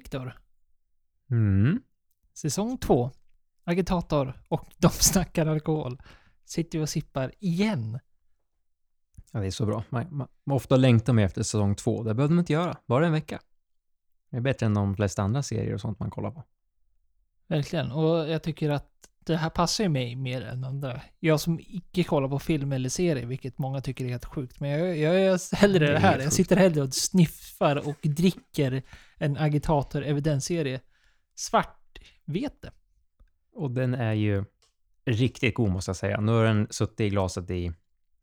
Viktor. Mm. Säsong två. Agitator och de snackar alkohol. Sitter vi och sippar igen. Ja, det är så bra. Man, man, man ofta längtar med efter säsong två. Det behövde man inte göra. Bara en vecka. Det är bättre än de flesta andra serier och sånt man kollar på. Verkligen. Och jag tycker att det här passar ju mig mer än andra. Jag som icke kollar på film eller serie, vilket många tycker är helt sjukt. Men jag, jag är hellre Det det här. Jag sitter hellre och sniffar och dricker en agitator evidensserie. Svartvete. Och den är ju riktigt god måste jag säga. Nu har den suttit i glaset i,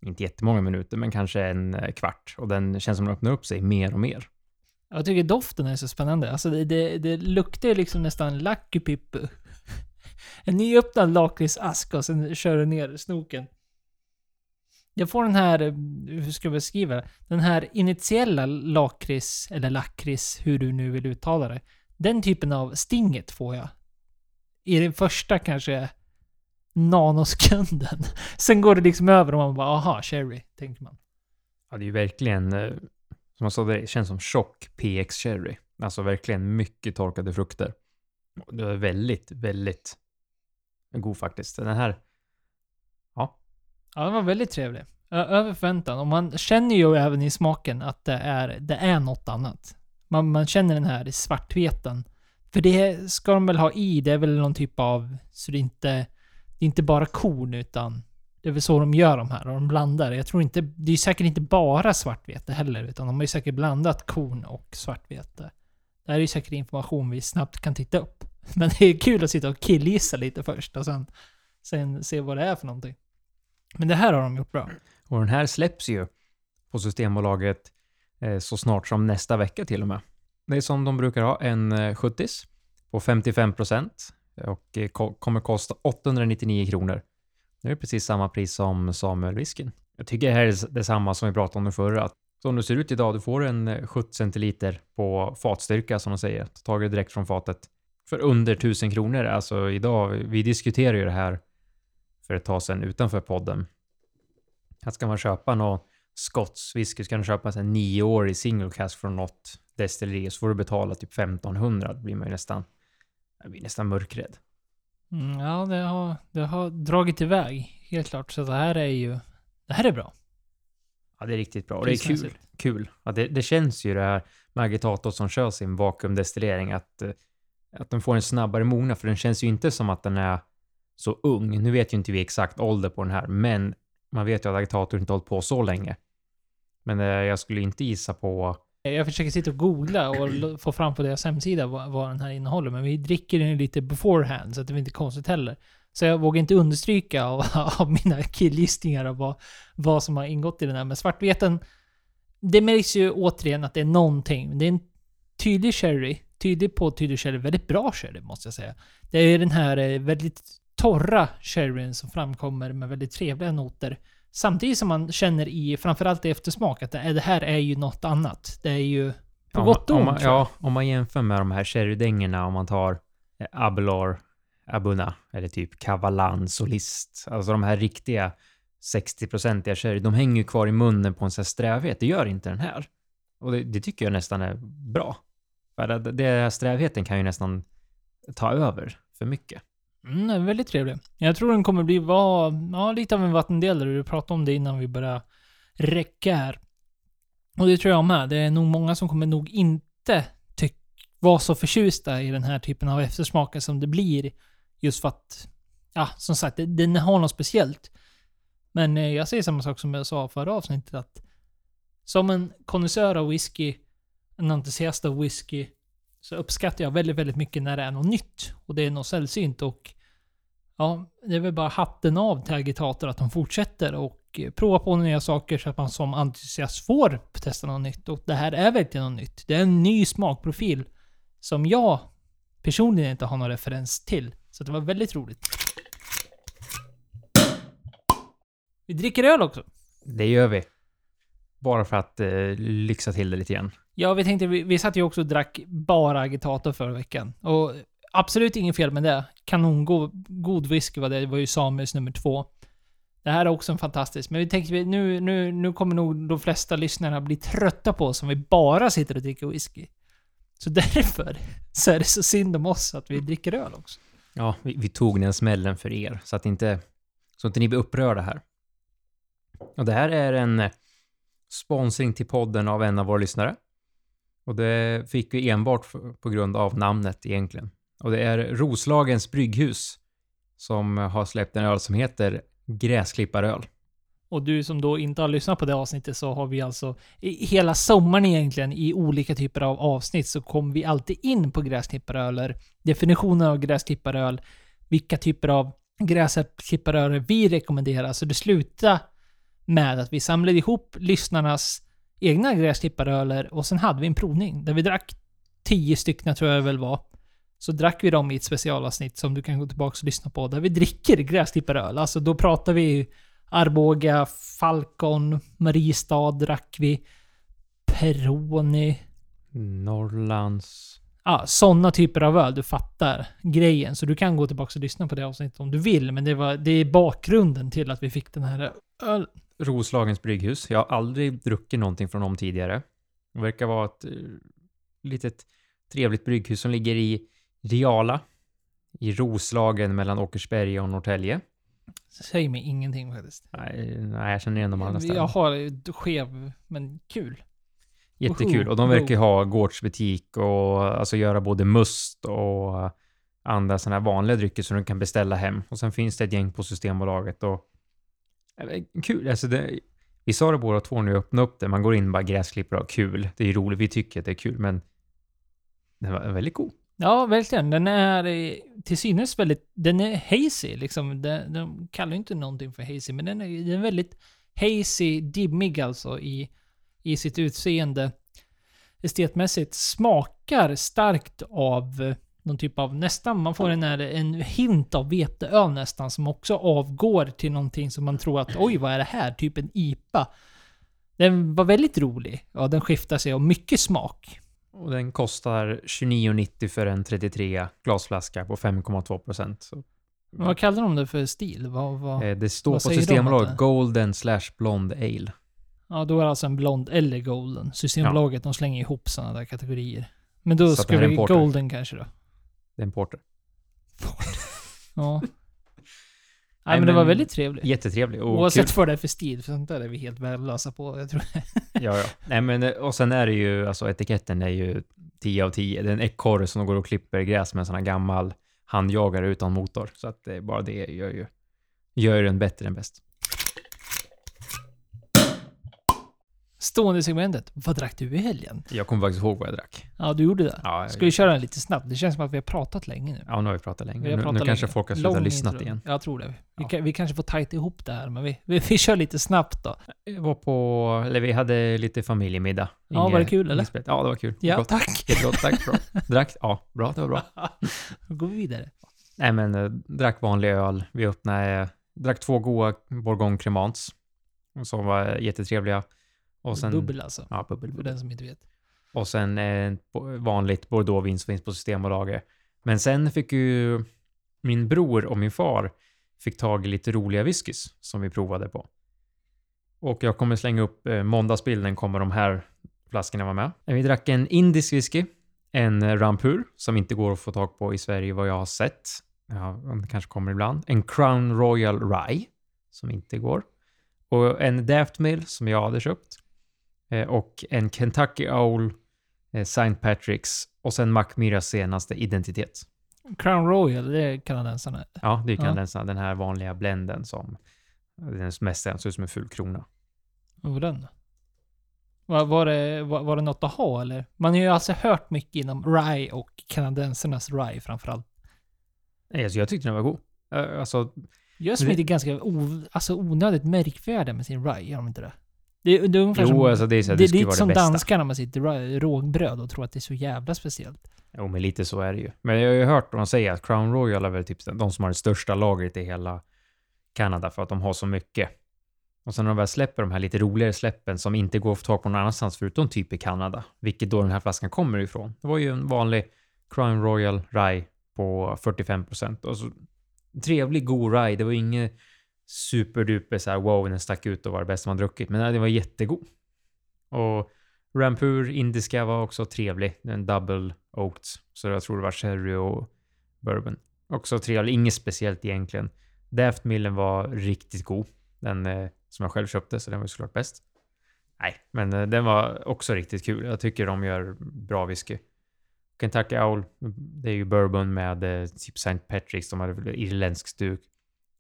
inte jättemånga minuter, men kanske en eh, kvart. Och den känns som den öppnar upp sig mer och mer. Jag tycker doften är så spännande. Alltså det, det, det luktar liksom nästan Lucky Pippu. En nyöppnad lakritsask och sen kör du ner snoken. Jag får den här, eh, hur ska jag beskriva det? Den här initiella lakrits, eller lakrits, hur du nu vill uttala det. Den typen av stinget får jag. I den första kanske nanosekunden. Sen går det liksom över och man bara aha, cherry, tänker man. Ja, det är ju verkligen, eh, som jag sa, det känns som tjock PX Cherry. Alltså verkligen mycket torkade frukter. Och Det är väldigt, väldigt god faktiskt. Den här, Ja, Ja, den var väldigt trevlig. Ö- Över förväntan. Och man känner ju även i smaken att det är, det är något annat. Man, man känner den här svartveten. För det ska de väl ha i, det är väl någon typ av... Så det är inte, det är inte bara korn utan... Det är väl så de gör de här, och de blandar. Jag tror inte... Det är säkert inte bara svartvete heller, utan de har ju säkert blandat korn och svartvete. Det här är ju säkert information vi snabbt kan titta upp. Men det är kul att sitta och killgissa lite först och sen, sen se vad det är för någonting. Men det här har de gjort bra. och den här släpps ju på Systembolaget eh, så snart som nästa vecka till och med. Det är som de brukar ha, en eh, 70 på 55 procent och eh, ko- kommer kosta 899 kronor. Det är precis samma pris som Samuel-whiskyn. Jag tycker det här är detsamma som vi pratade om det förra. att Som det ser ut idag, du får en eh, 70 centiliter på fatstyrka som de säger. Taget direkt från fatet. För under 1000 kronor. Alltså idag, vi diskuterar ju det här för ett tag sedan utanför podden. Att ska man köpa någon Scotts whisky kan du köpa en nioårig single cask från något destilleri så får du betala typ 1500. Då blir man ju nästan, jag blir nästan mörkrädd. Mm, ja, det har, det har dragit iväg. Helt klart. Så det här är ju... Det här är bra. Ja, det är riktigt bra. Och det är kul. Kul. Ja, det, det känns ju det här med agitator som kör sin vakuumdestillering att, eh, att den får en snabbare mogna för den känns ju inte som att den är så ung. Nu vet ju inte vi exakt ålder på den här, men man vet ju att agitator inte hållit på så länge. Men eh, jag skulle inte gissa på Jag försöker sitta och googla och få fram på deras hemsida vad, vad den här innehåller. Men vi dricker den ju lite beforehand, så att det är inte konstigt heller. Så jag vågar inte understryka av, av mina killgissningar av vad, vad som har ingått i den här. Men svartveten, det märks ju återigen att det är någonting. Det är en tydlig sherry. Tydlig på tydlig sherry. Väldigt bra sherry, måste jag säga. Det är den här eh, väldigt torra sherryn som framkommer med väldigt trevliga noter. Samtidigt som man känner i, framförallt i eftersmak, att det, är, det här är ju något annat. Det är ju på Om gott och ont. Ja, om man jämför med de här sherrydängorna, om man tar eh, Abelard, Abuna, eller typ Cavalan, Solist. Alltså de här riktiga 60-procentiga sherry, de hänger ju kvar i munnen på en sån här strävhet. Det gör inte den här. Och det, det tycker jag nästan är bra. För det, det här strävheten kan ju nästan ta över för mycket. Mm, den är väldigt trevlig. Jag tror den kommer bli var, ja, lite av en vattendelare. Du pratade om det innan vi började räcka här. Och det tror jag med. Det är nog många som kommer nog inte vara så förtjusta i den här typen av eftersmaker som det blir. Just för att, ja, som sagt, den har något speciellt. Men eh, jag säger samma sak som jag sa förra avsnittet att som en konnässör av whisky, en entusiast av whisky, så uppskattar jag väldigt, väldigt mycket när det är något nytt. Och det är något sällsynt och ja, det är väl bara hatten av till agitator att de fortsätter och eh, prova på nya saker så att man som entusiast får testa något nytt. Och det här är verkligen något nytt. Det är en ny smakprofil som jag personligen inte har någon referens till. Så det var väldigt roligt. Vi dricker öl också. Det gör vi. Bara för att eh, lyxa till det lite grann. Ja, vi tänkte, vi, vi satt ju också och drack bara agitator förra veckan. Och absolut inget fel med det. Kanongod god whisky var det. Det var ju Samuels nummer två. Det här är också en fantastisk. Men vi tänkte, nu, nu, nu kommer nog de flesta lyssnarna bli trötta på oss om vi bara sitter och dricker whisky. Så därför så är det så synd om oss att vi dricker öl också. Ja, vi, vi tog den smällen för er så att inte, så att inte ni blir upprörda här. Och det här är en eh, sponsring till podden av en av våra lyssnare. Och det fick vi enbart på grund av namnet egentligen. Och det är Roslagens Brygghus som har släppt en öl som heter Gräsklipparöl. Och du som då inte har lyssnat på det avsnittet så har vi alltså hela sommaren egentligen i olika typer av avsnitt så kommer vi alltid in på gräsklipparöler, definitionen av gräsklipparöl, vilka typer av gräsklipparöler vi rekommenderar. Så det slutar med att vi samlade ihop lyssnarnas egna gräsklipparöler och sen hade vi en provning där vi drack tio stycken tror jag det väl var. Så drack vi dem i ett specialavsnitt som du kan gå tillbaka och lyssna på där vi dricker gräsklipparöl. Alltså då pratar vi Arboga, Falcon, Mariestad drack vi. Peroni. Norrlands... Ja, sådana typer av öl. Du fattar grejen. Så du kan gå tillbaka och lyssna på det avsnittet om du vill. Men det, var, det är bakgrunden till att vi fick den här öl. Roslagens Brygghus. Jag har aldrig druckit någonting från dem tidigare. Det verkar vara ett eh, litet trevligt brygghus som ligger i Riala. I Roslagen mellan Åkersberga och Norrtälje. Säger mig ingenting faktiskt. Nej, nej, jag känner igen de andra ställena. Jag har skev, men kul. Jättekul. Och de verkar ju ha gårdsbutik och alltså göra både must och andra sådana här vanliga drycker som du kan beställa hem. Och sen finns det ett gäng på Systembolaget och... Äh, kul! Alltså det, vi sa det båda två när vi öppnade upp det. Man går in och bara gräsklipper och kul. Det är ju roligt. Vi tycker att det är kul, men den var väldigt god. Ja, verkligen. Den är till synes väldigt... Den är hazy liksom. De, de kallar ju inte någonting för hazy, men den är, den är väldigt hazy, dimmig alltså i, i sitt utseende. Estetmässigt smakar starkt av eh, någon typ av nästan, man får en, här- en hint av veteöl nästan som också avgår till någonting som man tror att oj vad är det här? Typ en IPA. Den var väldigt rolig. Ja, den skiftar sig och mycket smak. Och den kostar 29,90 för en 33 glasflaska på 5,2 procent. Vad kallar de det för stil? Vad, vad? eh, Det står vad på de Systembolaget? Golden slash Blonde Ale. Ja, då är det alltså en blond eller golden. Systembolaget, de slänger ihop sådana där kategorier. Men då Så ska vi golden kanske då. Det är en porter. Ja. Nej, men det var men- väldigt trevligt. Jättetrevlig och Oavsett vad det är för stil, för sånt där är vi helt värdelösa på. Jag tror. Ja, ja. Nej, men eh, och sen är det ju, alltså etiketten är ju 10 av 10. Det är en ekorre som går och klipper gräs med en sån här gammal handjagare utan motor. Så att det bara det gör ju, gör ju den bättre än bäst. Stående segmentet. Vad drack du i helgen? Jag kommer faktiskt ihåg vad jag drack. Ja, du gjorde det. Ja, Ska vi köra den lite snabbt? Det känns som att vi har pratat länge nu. ja nu har vi pratat länge. Vi har Nu, pratat nu kanske folk har slutat intro. igen. Jag tror det. Vi, Ja. kan, vi kanske får tajta ihop det här, men vi, vi, vi, vi kör lite snabbt då. Jag var på, eller vi hade lite familjemiddag. Ja, var det kul, eller? Ja, det var kul. Ja, Gott. tack. Jättegott, tack. Bra. Drack? Ja, bra. Det var bra. Då går vi vidare. Nej, men eh, drack vanlig öl. Vi öppnade, drack två goda Bourgogne Cremants. Som var jättetrevliga. Och sen... Bubbel alltså. Ja, bubbel, För bubbel. den som inte vet. Och sen eh, vanligt Bordeauxvin som finns på Systembolaget. Men sen fick ju min bror och min far fick tag i lite roliga whiskys som vi provade på. Och jag kommer slänga upp eh, måndagsbilden kommer de här flaskorna vara med. Vi drack en indisk whisky, en eh, Rampur som inte går att få tag på i Sverige vad jag har sett. Ja, det kanske kommer ibland. En Crown Royal Rye som inte går. Och en Daft Mill som jag hade köpt. Eh, och en Kentucky Owl eh, St. Patrick's och sen Macmiras senaste identitet. Crown Royal, det är kanadensarna. Ja, det är Ja. kanadensarna. Den här vanliga blenden som den mest ser ut som en ful krona. Vad var den? Var, var, det, var, var det något att ha eller? Man har ju alltså hört mycket inom Rye och kanadensarnas Rye framförallt. Nej, Alltså, jag tyckte den var god. Eh, Alltså, Gör Det- Smith ganska o, alltså onödigt märkvärdiga med sin Rye, gör de inte det? Det, det är ungefär jo, som, alltså det är så det, det, ska är som det danskarna med sitt rye- rågbröd och tror att det är så jävla speciellt. Jo, men lite så är det ju. Men jag har ju hört dem säga att Crown Royal är väl typ de som har det största lagret i hela Kanada för att de har så mycket. Och sen när de väl släpper de här lite roligare släppen som inte går att få tag på någon annanstans förutom typ i Kanada, vilket då den här flaskan kommer ifrån. Det var ju en vanlig Crown Royal Rye på 45 procent. Och så trevlig, god rye. Det var inget superduper så här wow, den stack ut och var det bästa man druckit. Men nej, det var jättegod. Och Rampur indiska var också trevlig. En double oaked. Så jag tror det var sherry och bourbon. Också trevlig. Inget speciellt egentligen. Daft Millen var riktigt god. Den eh, som jag själv köpte, så den var ju såklart bäst. Nej, men eh, den var också riktigt kul. Jag tycker de gör bra whisky. Kentucky Owl, det är ju bourbon med eh, typ St. Patrick's, de hade väl irländsk stuk.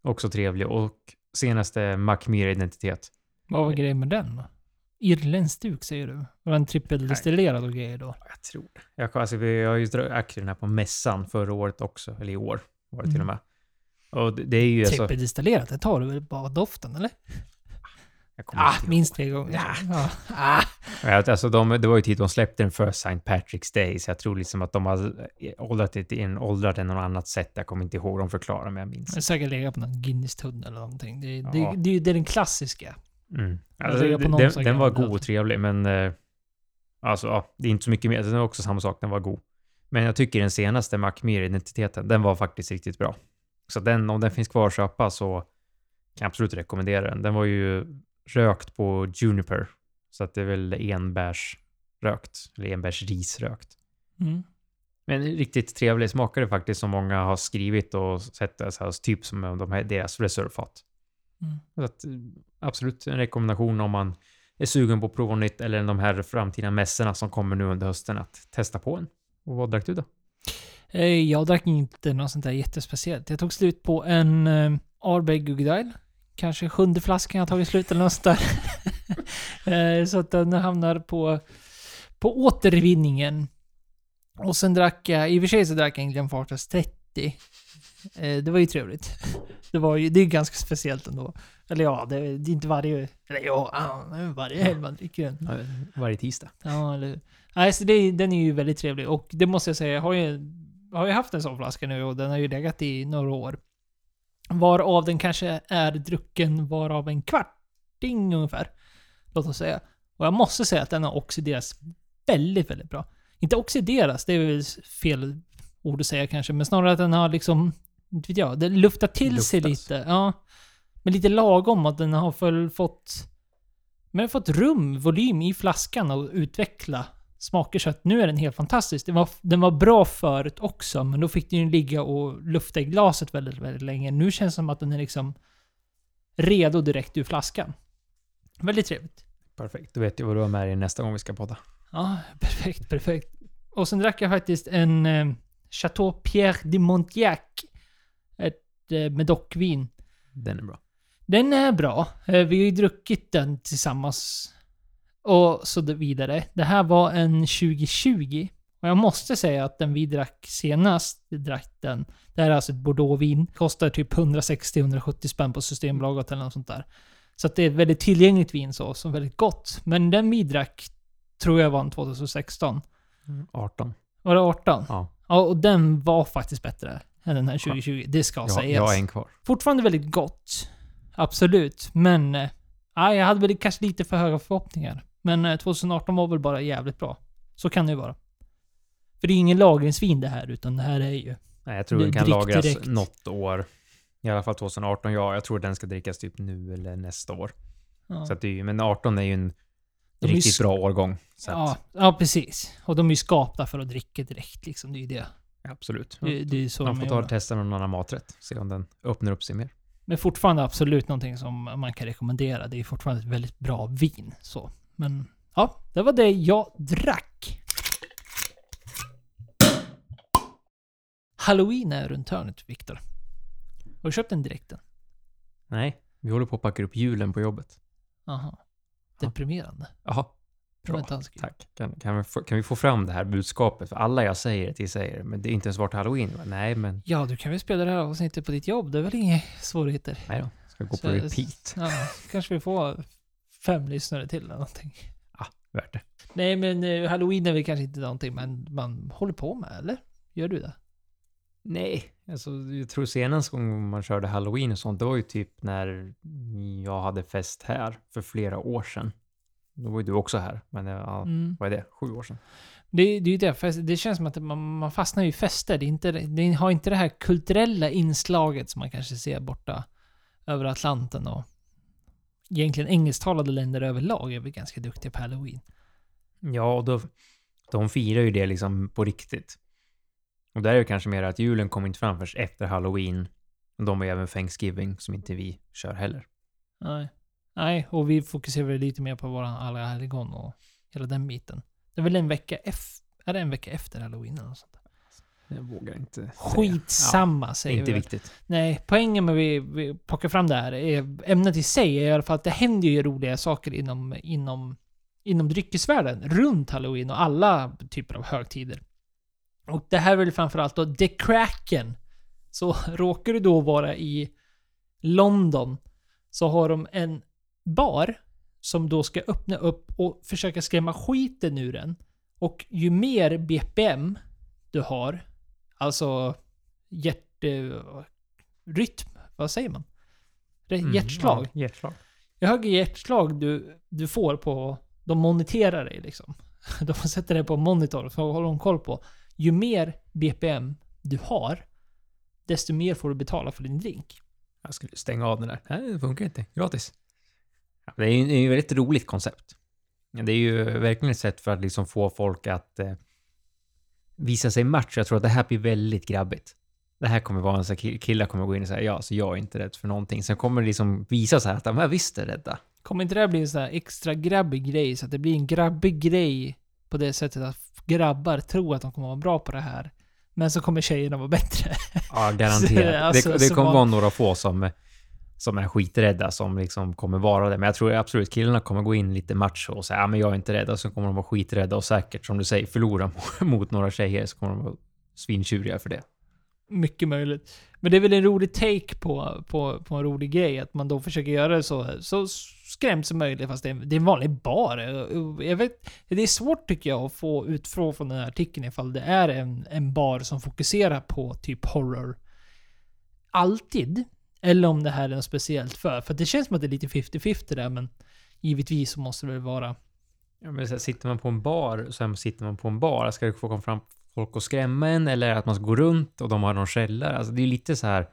Också trevlig. Och senaste Macmir-identitet. Vad var grejen med den då? Irländsk stuk säger du? Var den trippeldestillerad och grejer då? Jag tror det. Jag, alltså, vi har ju drack den här på mässan förra året också, eller i år var det till och Mm. med. Och det, det är ju alltså... Det tar du väl bara doften eller? Ah, minst tre gånger. Ja. Ja. Ah. Alltså de, det var ju tid de släppte den för St. Patrick's Day, så jag tror liksom att de har åldrat det i en åldrat den något annat sätt. Jag kommer inte ihåg, de förklarar men jag minns. Det är säkert legat på någon Guinness-tunnel eller någonting. Det, det, Ja. det, det är den klassiska. Mm. Alltså, lägger på någon den, den var god och trevlig, men eh, alltså, ja, det är inte så mycket mer. Den var också samma sak, den var god. Men jag tycker den senaste Macmir-identiteten, den var faktiskt riktigt bra. Så den, om den finns kvar att köpa så kan jag absolut rekommendera den. Den var ju rökt på Juniper, så att det är väl enbärsrökt, eller enbärsrisrökt. Mm. Men riktigt trevlig, smakade faktiskt som många har skrivit och sett det, så här, typ som om de här, deras reservfat. Mm. Så att, absolut en rekommendation om man är sugen på att prova nytt eller de här framtida mässorna som kommer nu under hösten att testa på en. Och vad drack du då? Eh, Jag drack inte något sånt där jättespeciellt. Jag tog slut på en eh, Ardbeg Guggedile. Kanske sjunde flaskan jag tagit slut eller något där. eh, så att den hamnar på, på återvinningen. Och sen drack jag, i och för sig så drack jag en Glenfarclas 30. Eh, det var ju trevligt. Det var ju, det är ganska speciellt ändå. Eller ja, det, är inte varje, eller ja, varje helg man dricker den. Varje tisdag. Ja, eller Nej, så det, den är ju väldigt trevlig. Och det måste jag säga, jag har ju, har ju haft en sån flaska nu och den har ju legat i några år. Varav den kanske är drucken varav en kvarting ungefär. Låt oss säga. Och jag måste säga att den har oxiderats väldigt, väldigt bra. Inte oxideras, det är väl fel ord att säga kanske, men snarare att den har liksom, inte vet jag, den luftar till sig Luftas. lite. Ja. Men lite lagom att den har väl fått, men fått rum, volym i flaskan och utveckla smaker så att nu är den helt fantastisk. Den var, den var bra förut också, men då fick den ju ligga och lufta i glaset väldigt, väldigt länge. Nu känns det som att den är liksom redo direkt ur flaskan. Väldigt trevligt. Perfekt. Du vet ju vad du har med dig nästa gång vi ska podda. Ja, perfekt, perfekt. Och sen drack jag faktiskt en eh, Chateau Pierre de Montiac. Ett eh, Medoc-vin. Den är bra. Den är bra. Eh, Vi har ju druckit den tillsammans. Och så vidare. Det här var en 2020. Och jag måste säga att den vi drack senast, drack den. Det här är alltså ett Bordeauxvin. Kostar typ 160-170 spänn på Systembolaget eller något sånt där. Så att det är ett väldigt tillgängligt vin så, som väldigt gott. Men den vi drack tror jag var en 2016. 18. Var det 18? Ja. Ja, och den var faktiskt bättre än den här 2020. Det ska Jag, sägas. jag har en kvar. Fortfarande väldigt gott. Absolut. Men... eh, Ja, jag hade väl kanske lite för höga förhoppningar. Men eh, 2018 var väl bara jävligt bra. Så kan det ju vara. För det är ingen lagringsvin det här, utan det här är ju... Nej, jag tror den kan lagras direkt. något år. I alla fall 2018, ja. Jag tror den ska drickas typ nu eller nästa år. Ja, Så att det är men 18 är ju en De riktigt bra årgång. Ja, att, ja, precis. Och de är ju skapta för att dricka direkt liksom. Det är ju det. absolut. Det, det är så Man får ta och testa någon annan maträtt. Se om den öppnar upp sig mer. Men fortfarande absolut någonting som man kan rekommendera. Det är fortfarande ett väldigt bra vin. Så. Men ja, det var det jag drack. Halloween är runt hörnet, Viktor. Har du köpt den direkten? Nej, vi håller på att packa upp julen på jobbet. Aha. Deprimerande. Jaha, bra. Tack. Kan, kan, vi få, kan vi få fram det här budskapet? För alla jag säger till säger men det är inte ens vart halloween. va? Nej, men Ja, du kan väl spela det här avsnittet på ditt jobb. Det är väl inga svårigheter. nej då. Ska gå på Så- repeat. Ja, kanske vi får fem lyssnare till eller någonting. Värt det. Nej, men eh, halloween är väl kanske inte någonting man, man håller på med, eller? Gör du det? Nej, alltså jag tror senast gång man körde halloween och sånt, det var ju typ när jag hade fest här för flera år sedan. Då var ju du också här, men ja, Mm. vad är det? Sju år sedan? Det, det är det, det känns som att man, man fastnar i fester. Det, inte, det har inte det här kulturella inslaget som man kanske ser borta över Atlanten och egentligen engelsktalade länder överlag är väl ganska duktiga på halloween. Ja, och då, de firar ju det liksom på riktigt. Och där är det kanske mer att julen kommer inte fram först efter halloween. De har ju även Thanksgiving som inte vi kör heller. Nej. Nej, och vi fokuserar väl lite mer på våran alla helgon och hela den biten. Det är väl en vecka efter, är det en vecka efter halloween eller något sånt? Jag vågar inte säga. Skitsamma Ja, säger inte vi. viktigt. Nej, poängen med vi, vi plockar fram det här, är, ämnet i sig, är i alla fall att det händer ju roliga saker inom, inom, inom dryckesvärlden runt halloween och alla typer av högtider. Och det här är väl framförallt då The Kraken. Så råkar du då vara i London så har de en bar som då ska öppna upp och försöka skrämma skiten ur den. Och ju mer BPM du har, alltså hjärtrytm, vad säger man? Mm, Hjärtslag. Ja, hjärtslag. Ju högre hjärtslag du, du får på... De moniterar dig liksom. De sätter dig på monitor så håller de koll på. Ju mer BPM du har, desto mer får du betala för din drink. Jag skulle stänga av den där. Nej, det funkar inte. Gratis. Ja, det är ju ett väldigt roligt koncept. Det är ju verkligen ett sätt för att liksom få folk att eh, visa sig match. Jag tror att det här blir väldigt grabbigt. Det här kommer vara en sån här kill- killar kommer gå in och säga ja, så jag är inte rädd för någonting. Sen kommer det liksom visa sig att de här visst är rädda. Kommer inte det här bli en sån här extra grabbig grej? Så att det blir en grabbig grej på det sättet att grabbar tror att de kommer vara bra på det här. Men så kommer tjejerna vara bättre. Ja, garanterat. Alltså, det det kommer var- vara några få som, som är skiträdda som liksom kommer vara det. Men jag tror absolut killarna kommer gå in lite macho och säga ja, men jag är inte rädd. Och så kommer de vara skiträdda och säkert, som du säger, förlora mot några tjejer så kommer de vara svintjuriga för det. Mycket möjligt. Men det är väl en rolig take på, på, på en rolig grej, att man då försöker göra det så, så skrämt som möjligt, fast det är, det är en vanlig bar. Jag vet, det är svårt tycker jag att få utfrån från den här artikeln ifall det är en, en bar som fokuserar på typ horror. Alltid. Eller om det här är något speciellt för. För det känns som att det är lite 50-50 där, men givetvis så måste det väl vara Ja, men så här, sitter man på en bar så här, sitter man på en bar. Ska det få komma fram folk och skrämma en eller att man ska gå runt och de har någon källare? Alltså det är lite så här.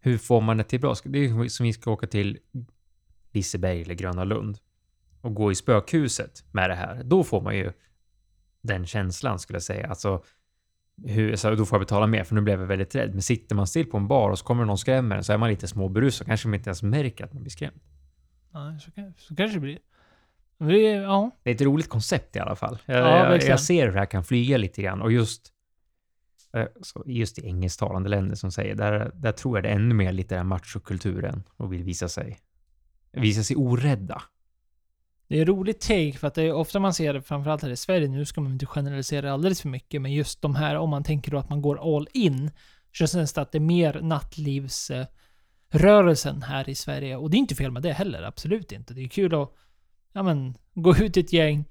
Hur får man det till bra? Det är som vi ska åka till Liseberg eller Gröna Lund och gå i spökhuset med det här. Då får man ju den känslan skulle jag säga. Alltså, hur, så då får jag betala mer för nu blev jag väldigt rädd. Men sitter man still på en bar och så kommer någon och skrämmer en så är man lite småberusad. Kanske man inte ens märker att man blir skrämd. Ja, så, så kanske det blir. Det är, ja. Det är ett roligt koncept i alla fall. Jag, Ja, jag, jag ser hur det här kan flyga lite grann och just eh, just i engelsktalande länder som säger, där, där tror jag det är ännu mer lite den machokulturen och vill visa sig, visa sig orädda. Det är en rolig take för att det är ofta man ser det, framförallt här i Sverige, nu ska man inte generalisera alldeles för mycket, men just de här, om man tänker då att man går all in, så känns det att det är mer nattlivsrörelsen här i Sverige. Och det är inte fel med det heller, absolut inte. Det är kul att, ja men, gå ut i ett gäng,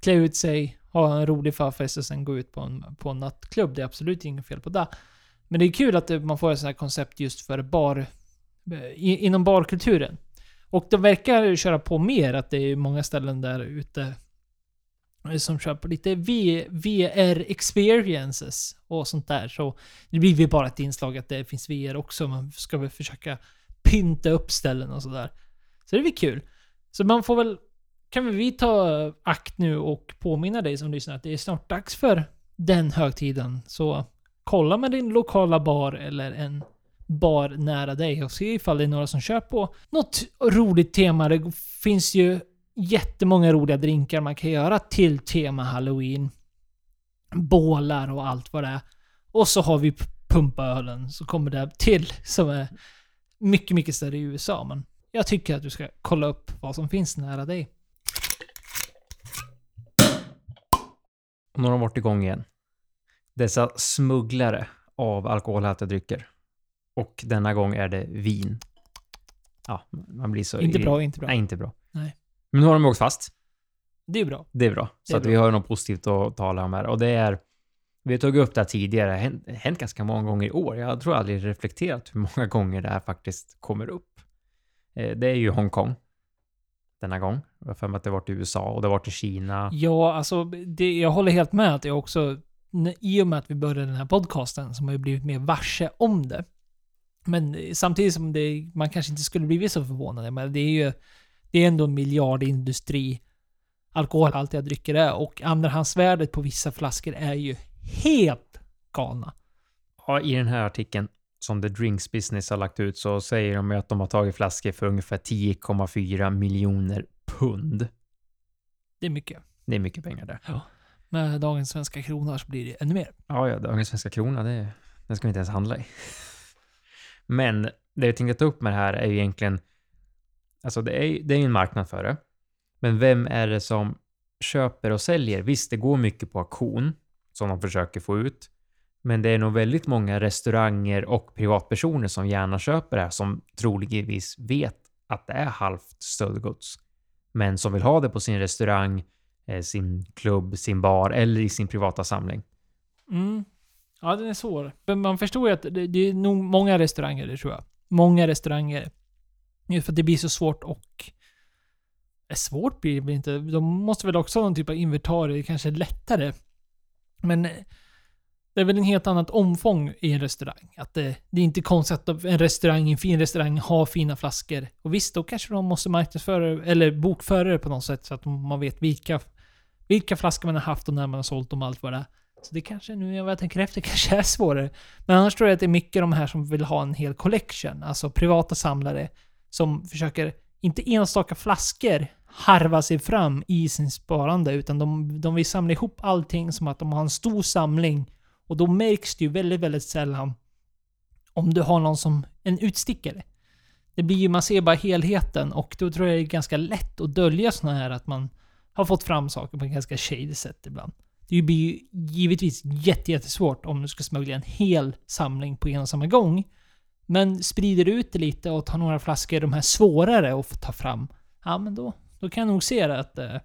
klä ut sig, ha en rolig förfest och sen gå ut på en, på en nattklubb. Det är absolut inget fel på det. Men det är kul att det, man får ett sånt här koncept just för bar, eh, i, inom barkulturen. Och de verkar köra på mer, att det är många ställen där ute som kör på lite v, VR experiences och sånt där. Så det blir ju bara ett inslag att det finns VR också. Man ska väl försöka pynta upp ställen och sådär. Så det blir kul. Så man får väl... Kan väl vi ta akt nu och påminna dig som lyssnar att det är snart dags för den högtiden. Så kolla med din lokala bar eller en bar nära dig och se ifall det är några som kör på något roligt tema. Det finns ju jättemånga roliga drinkar man kan göra till tema halloween. Bålar och allt vad det är. Och så har vi pumpaölen så kommer det till som är mycket, mycket större i USA. Men jag tycker att du ska kolla upp vad som finns nära dig. Och nu har de varit igång igen. Dessa smugglare av alkoholhaltiga drycker. Och denna gång är det vin. Ja, man blir så... Inte bra, inte bra. Nej, inte bra. Nej. Men nu har de åkt fast. Det är bra. Det är bra. Så är att bra. vi har något positivt att tala om här. Och det är... Vi har tagit upp det här tidigare. Det har hänt, ganska många gånger i år. Jag tror aldrig reflekterat hur många gånger det här faktiskt kommer upp. Eh, Det är ju Hongkong. Denna gång. Jag har för mig att det har varit i USA och det har varit i Kina. Ja, alltså det, jag håller helt med att det också, i och med att vi började den här podcasten, så har jag blivit mer varse om det. Men samtidigt som det, man kanske inte skulle blivit så förvånade, men det är ju, det är ändå en miljardindustri. alkoholhaltiga drycker är. Och andrahandsvärdet på vissa flaskor är ju helt galna. Ja, i den här artikeln som The Drinks Business har lagt ut så säger de ju att de har tagit flaskor för ungefär 10,4 miljoner pund. Det är mycket. Det är mycket pengar det. Med dagens svenska kronor så blir det ännu mer. Ja, ja, dagens svenska krona, det, den ska vi inte ens handla i. Men det jag tänkte ta upp med det här är ju egentligen, alltså det är, det är ju en marknad för det. Men vem är det som köper och säljer? Visst, det går mycket på auktion som de försöker få ut. Men det är nog väldigt många restauranger och privatpersoner som gärna köper det här som troligtvis vet att det är halvt stöldgods. Men som vill ha det på sin restaurang, eh, sin klubb, sin bar eller i sin privata samling. Mm. Ja, den är svår. Men man förstår ju att det, det är nog många restauranger, det tror jag. Många restauranger. Just för att det blir så svårt och... Eh, svårt blir det väl inte. De måste väl också ha någon typ av inventarier, kanske lättare. Men eh, det är väl en helt annat omfång i en restaurang. Att det, det är inte konstigt att en restaurang, en fin restaurang, har fina flaskor. Och visst, då kanske de måste marknadsföra eller bokföra det på något sätt så att man vet vilka, vilka flaskor man har haft och när man har sålt dem och allt vad det är. Så det kanske, nu när jag tänker efter, kanske är svårare. Men annars tror jag att det är mycket de här som vill ha en hel collection. Alltså privata samlare som försöker, inte enstaka flaskor, harva sig fram i sin sparande. Utan de, de vill samla ihop allting som att de har en stor samling. Och då märks det ju väldigt, väldigt sällan om du har någon som en utstickare. Det blir ju, man ser bara helheten och då tror jag det är ganska lätt att dölja sådana här att man har fått fram saker på ett ganska shady sätt ibland. Det blir ju givetvis jättesvårt om du ska smuggla en hel samling på en och samma gång. Men sprider du ut det lite och tar några flaskor, de här svårare att få ta fram, ja men då, då kan jag nog se det att eh,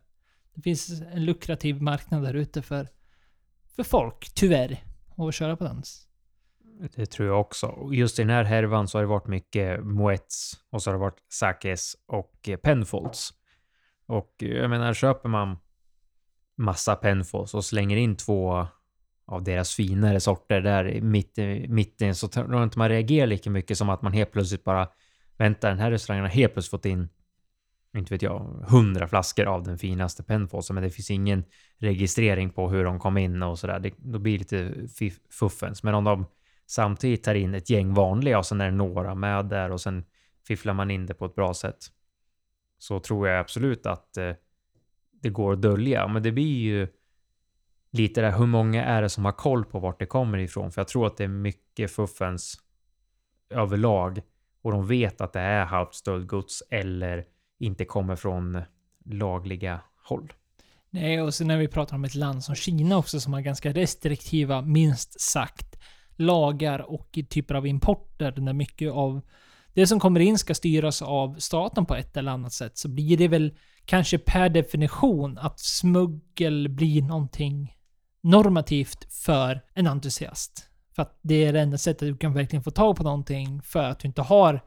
det finns en lukrativ marknad där ute för, för folk, tyvärr, att köra på den. Det tror jag också. Och Just i den här härvan så har det varit mycket Moets och så har det varit Sakes och eh, Penfolds. Och eh, jag menar, köper man massa Penfos och slänger in två av deras finare sorter där i mitt, i mitten så tror jag inte man reagerar lika mycket som att man helt plötsligt bara väntar, den här restaurangen har helt plötsligt fått in inte vet jag, hundra flaskor av den finaste Penfolds, men det finns ingen registrering på hur de kom in och sådär. Då blir det lite fuffens. Men om de samtidigt tar in ett gäng vanliga och sen är det några med där och sen fifflar man in det på ett bra sätt. Så tror jag absolut att eh, det går att dölja. Men det blir ju lite där, hur många är det som har koll på vart det kommer ifrån? För jag tror att det är mycket fuffens överlag och de vet att det är halvt stöldgods eller inte kommer från lagliga håll. Nej, och sen när vi pratar om ett land som Kina också som har ganska restriktiva, minst sagt, lagar och typer av importer där mycket av det som kommer in ska styras av staten på ett eller annat sätt så blir det väl kanske per definition att smuggel blir någonting normativt för en entusiast. För att det är det enda sättet du kan verkligen få tag på någonting för att du inte har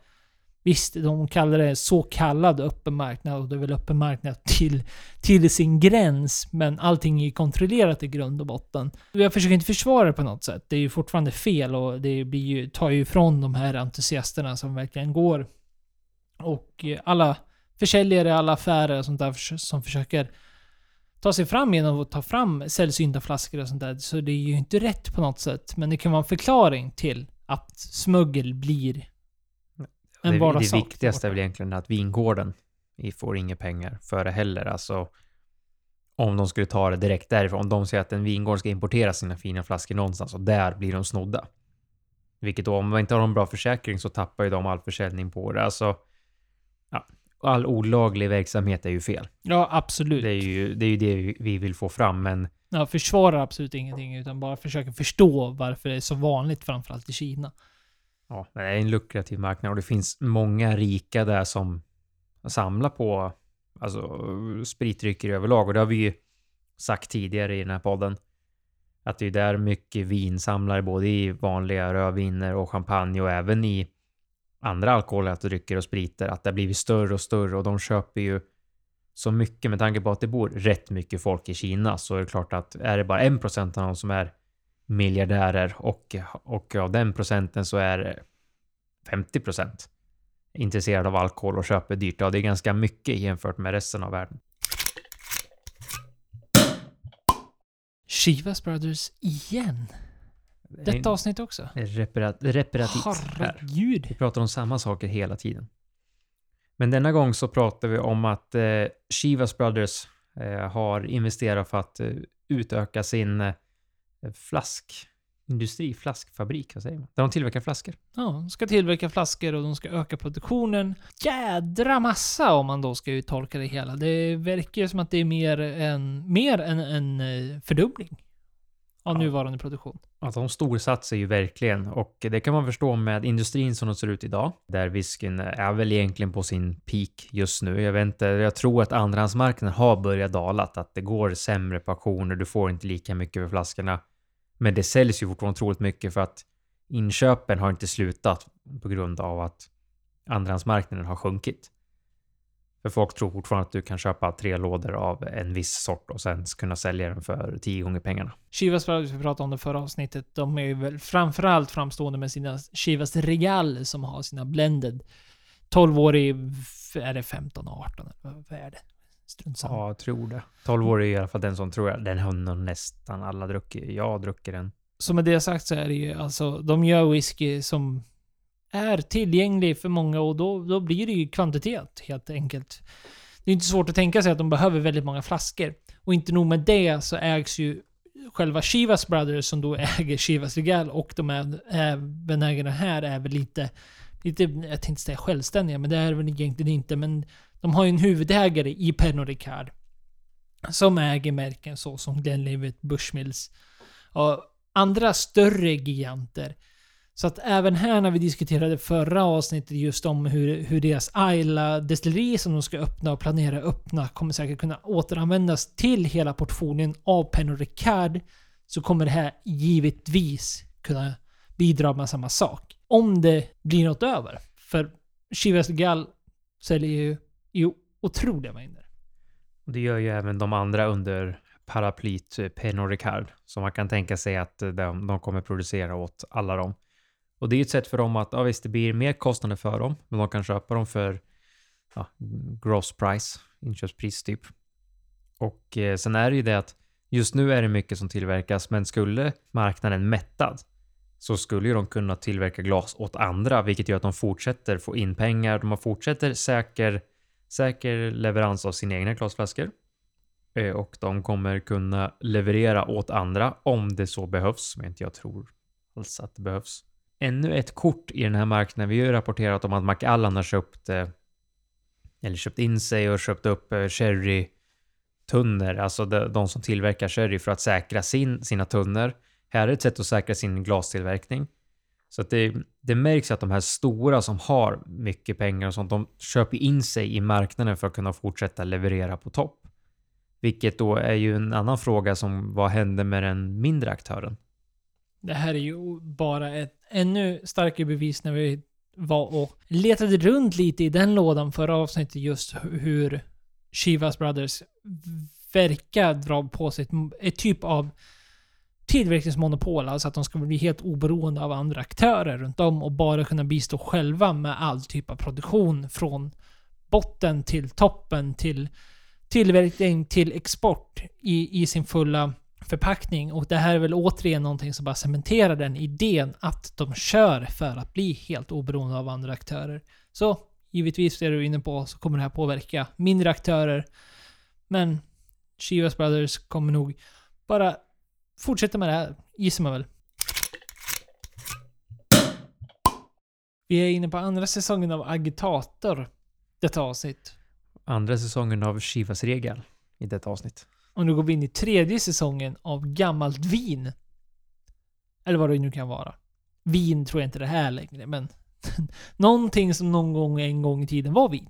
Visst, de kallar det så kallad öppen marknad och det är väl öppen marknad till, till sin gräns. Men allting är ju kontrollerat i grund och botten. Jag försöker inte försvara det på något sätt. Det är ju fortfarande fel och det blir ju, tar ju ifrån de här entusiasterna som verkligen går. Och alla försäljare, alla affärer och sånt där som försöker ta sig fram genom att ta fram sällsynta flaskor och sånt där. Så det är ju inte rätt på något sätt. Men det kan vara en förklaring till att smuggel blir en det, det vardagssak. viktigaste är väl egentligen att vingården vi får inga pengar för det heller. Alltså, om de skulle ta det direkt därifrån. Om de säger att en vingård ska importera sina fina flaskor någonstans och där blir de snodda. Vilket då, om man inte har en bra försäkring så tappar ju de all försäljning på det. Alltså, ja, all olaglig verksamhet är ju fel. Ja, absolut. Det är ju det, är ju det vi vill få fram, men Ja, försvarar absolut ingenting utan bara försöker förstå varför det är så vanligt framförallt i Kina. ja, det är en lukrativ marknad och det finns många rika där som samlar på alltså, spritdrycker överlag. Och det har vi ju sagt tidigare i den här podden. Att det är där mycket vinsamlare, både i vanliga rödviner och champagne och även i andra alkoholhaltiga drycker och spriter, att det har blivit större och större och de köper ju så mycket med tanke på att det bor rätt mycket folk i Kina så är det klart att är det bara en procent av dem som är miljardärer och, och av den procenten så är 50 procent intresserade av alkohol och köper dyrt. Ja, det är ganska mycket jämfört med resten av världen. Chivas Brothers igen. Detta avsnitt också. Reparat, reparativt. Herregud. Vi pratar om samma saker hela tiden. Men denna gång så pratar vi om att eh, Chivas Brothers eh, har investerat för att eh, utöka sin eh, flaskindustri, flaskfabrik, vad säger man? Där de tillverkar flaskor. Ja, de ska tillverka flaskor och de ska öka produktionen. Jädra massa om man då ska uttolka det hela. Det verkar som att det är mer än, mer än en eh, fördubbling av Ja. nuvarande produktion. Att de storsatsar ju verkligen och det kan man förstå med industrin som den ser ut idag. Där whiskyn är väl egentligen på sin peak just nu. Jag vet inte, jag tror att andrahandsmarknaden har börjat dalat, att det går sämre på auktioner, du får inte lika mycket för flaskorna. Men det säljs ju fortfarande otroligt mycket för att inköpen har inte slutat på grund av att andrahandsmarknaden har sjunkit. För folk tror fortfarande att du kan köpa tre lådor av en viss sort och sen kunna sälja den för tio gånger pengarna. Chivas vi pratade om det förra avsnittet, de är ju väl framförallt framstående med sina Chivas Regal som har sina blended 12-årig, är det 15 och 18 eller vad är det? Strunt samma. Ja, jag tror det. 12 år är i alla fall den som tror jag. Den har nog nästan alla druckit. Jag druckit den. Så med det sagt så är det ju alltså, de gör whisky som är tillgänglig för många och då, då blir det ju kvantitet helt enkelt. Det är inte svårt att tänka sig att de behöver väldigt många flaskor. Och inte nog med det så ägs ju själva Chivas Brothers som då äger Chivas Regal och de är, även ägarna här är väl lite, lite, jag tänkte säga självständiga, men det är väl egentligen inte. Men de har ju en huvudägare i Pernod Ricard. Som äger märken så som Glenlivet, Bushmills och andra större giganter. Så att även här när vi diskuterade förra avsnittet just om hur, hur deras Ayla destilleri som de ska öppna och planera öppna kommer säkert kunna återanvändas till hela portföljen av Pernod Ricard. Så kommer det här givetvis kunna bidra med samma sak. Om det blir något över. För Chivas Gall säljer ju i otroliga mängder. Det gör ju även de andra under paraplyt eh, Pernod Ricard. Så man kan tänka sig att eh, de, de kommer producera åt alla dem. Och det är ju ett sätt för dem att, ja visst det blir mer kostnader för dem, men de kan köpa dem för ja, gross price, inköpspris typ. Och eh, sen är det ju det att just nu är det mycket som tillverkas, men skulle marknaden mättad så skulle ju de kunna tillverka glas åt andra, vilket gör att de fortsätter få in pengar. De har fortsätter säker, säker leverans av sina egna glasflaskor. Eh, Och de kommer kunna leverera åt andra om det så behövs, men inte jag tror alls att det behövs. Ännu ett kort i den här marknaden. Vi har ju rapporterat om att McAllan har köpt eh, eller köpt in sig och köpt upp eh, sherry tunnor, alltså de, de som tillverkar sherry för att säkra sin, sina tunnor. Här är ett sätt att säkra sin glastillverkning. Så att det, det märks att de här stora som har mycket pengar och sånt, de köper in sig i marknaden för att kunna fortsätta leverera på topp. Vilket då är ju en annan fråga som vad händer med den mindre aktören? Det här är ju bara ett ännu starkare bevis när vi var och letade runt lite i den lådan förra avsnittet just hur Chivas Brothers verkar dra på sig ett, ett typ av tillverkningsmonopol. Alltså att de ska bli helt oberoende av andra aktörer runt om och bara kunna bistå själva med all typ av produktion från botten till toppen till tillverkning till export i, i sin fulla förpackning. Och det här är väl återigen någonting som bara cementerar den idén att de kör för att bli helt oberoende av andra aktörer. Så givetvis, det du är inne på, så kommer det här påverka mindre aktörer. Men Chivas Brothers kommer nog bara fortsätta med det här, gissar man väl. Vi är inne på andra säsongen av Agitator, detta avsnitt. Andra säsongen av Chivas Regal i detta avsnitt. Och nu går vi in i tredje säsongen av gammalt vin. Eller vad det nu kan vara. Vin tror jag inte det här längre, men någonting som någon gång en gång i tiden var vin.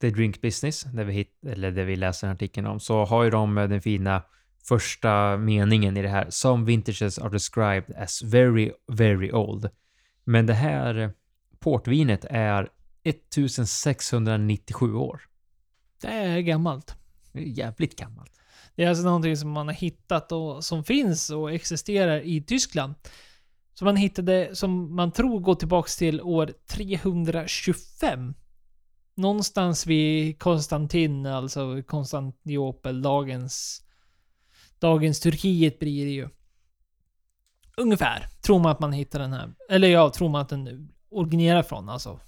The Drink Business, där vi, hit, eller där vi läser artikeln om, så har ju de eh, den fina första meningen i det här. Some vintages are described as very, very old. Men det här portvinet är 1697 år. Det är gammalt. Det är jävligt gammalt. Det är alltså någonting som man har hittat och som finns och existerar i Tyskland. Som man hittade, som man tror går tillbaks till år 325. Någonstans vid Konstantin, alltså Konstantinopel, dagens dagens Turkiet blir det ju. Ungefär. Tror man att man hittar den här. Eller ja, tror man att den originerar från alltså.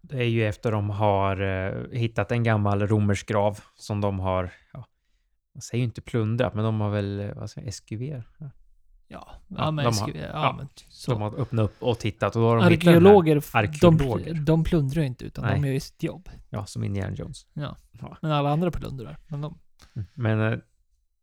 Det är ju efter de har eh, hittat en gammal romersk grav som de har, ja, jag säger ju inte plundrat, men de har väl, vad säger SQV? Ja. Ja, ja, Ja, men, de har- ja, ja, men Så de har öppnat upp och tittat och då har de Arkeologer, arkeologer. De, de plundrar ju inte utan Nej. de gör ju sitt jobb. ja, som Indiana Jones. Men alla andra plundrar. Men de, Men eh,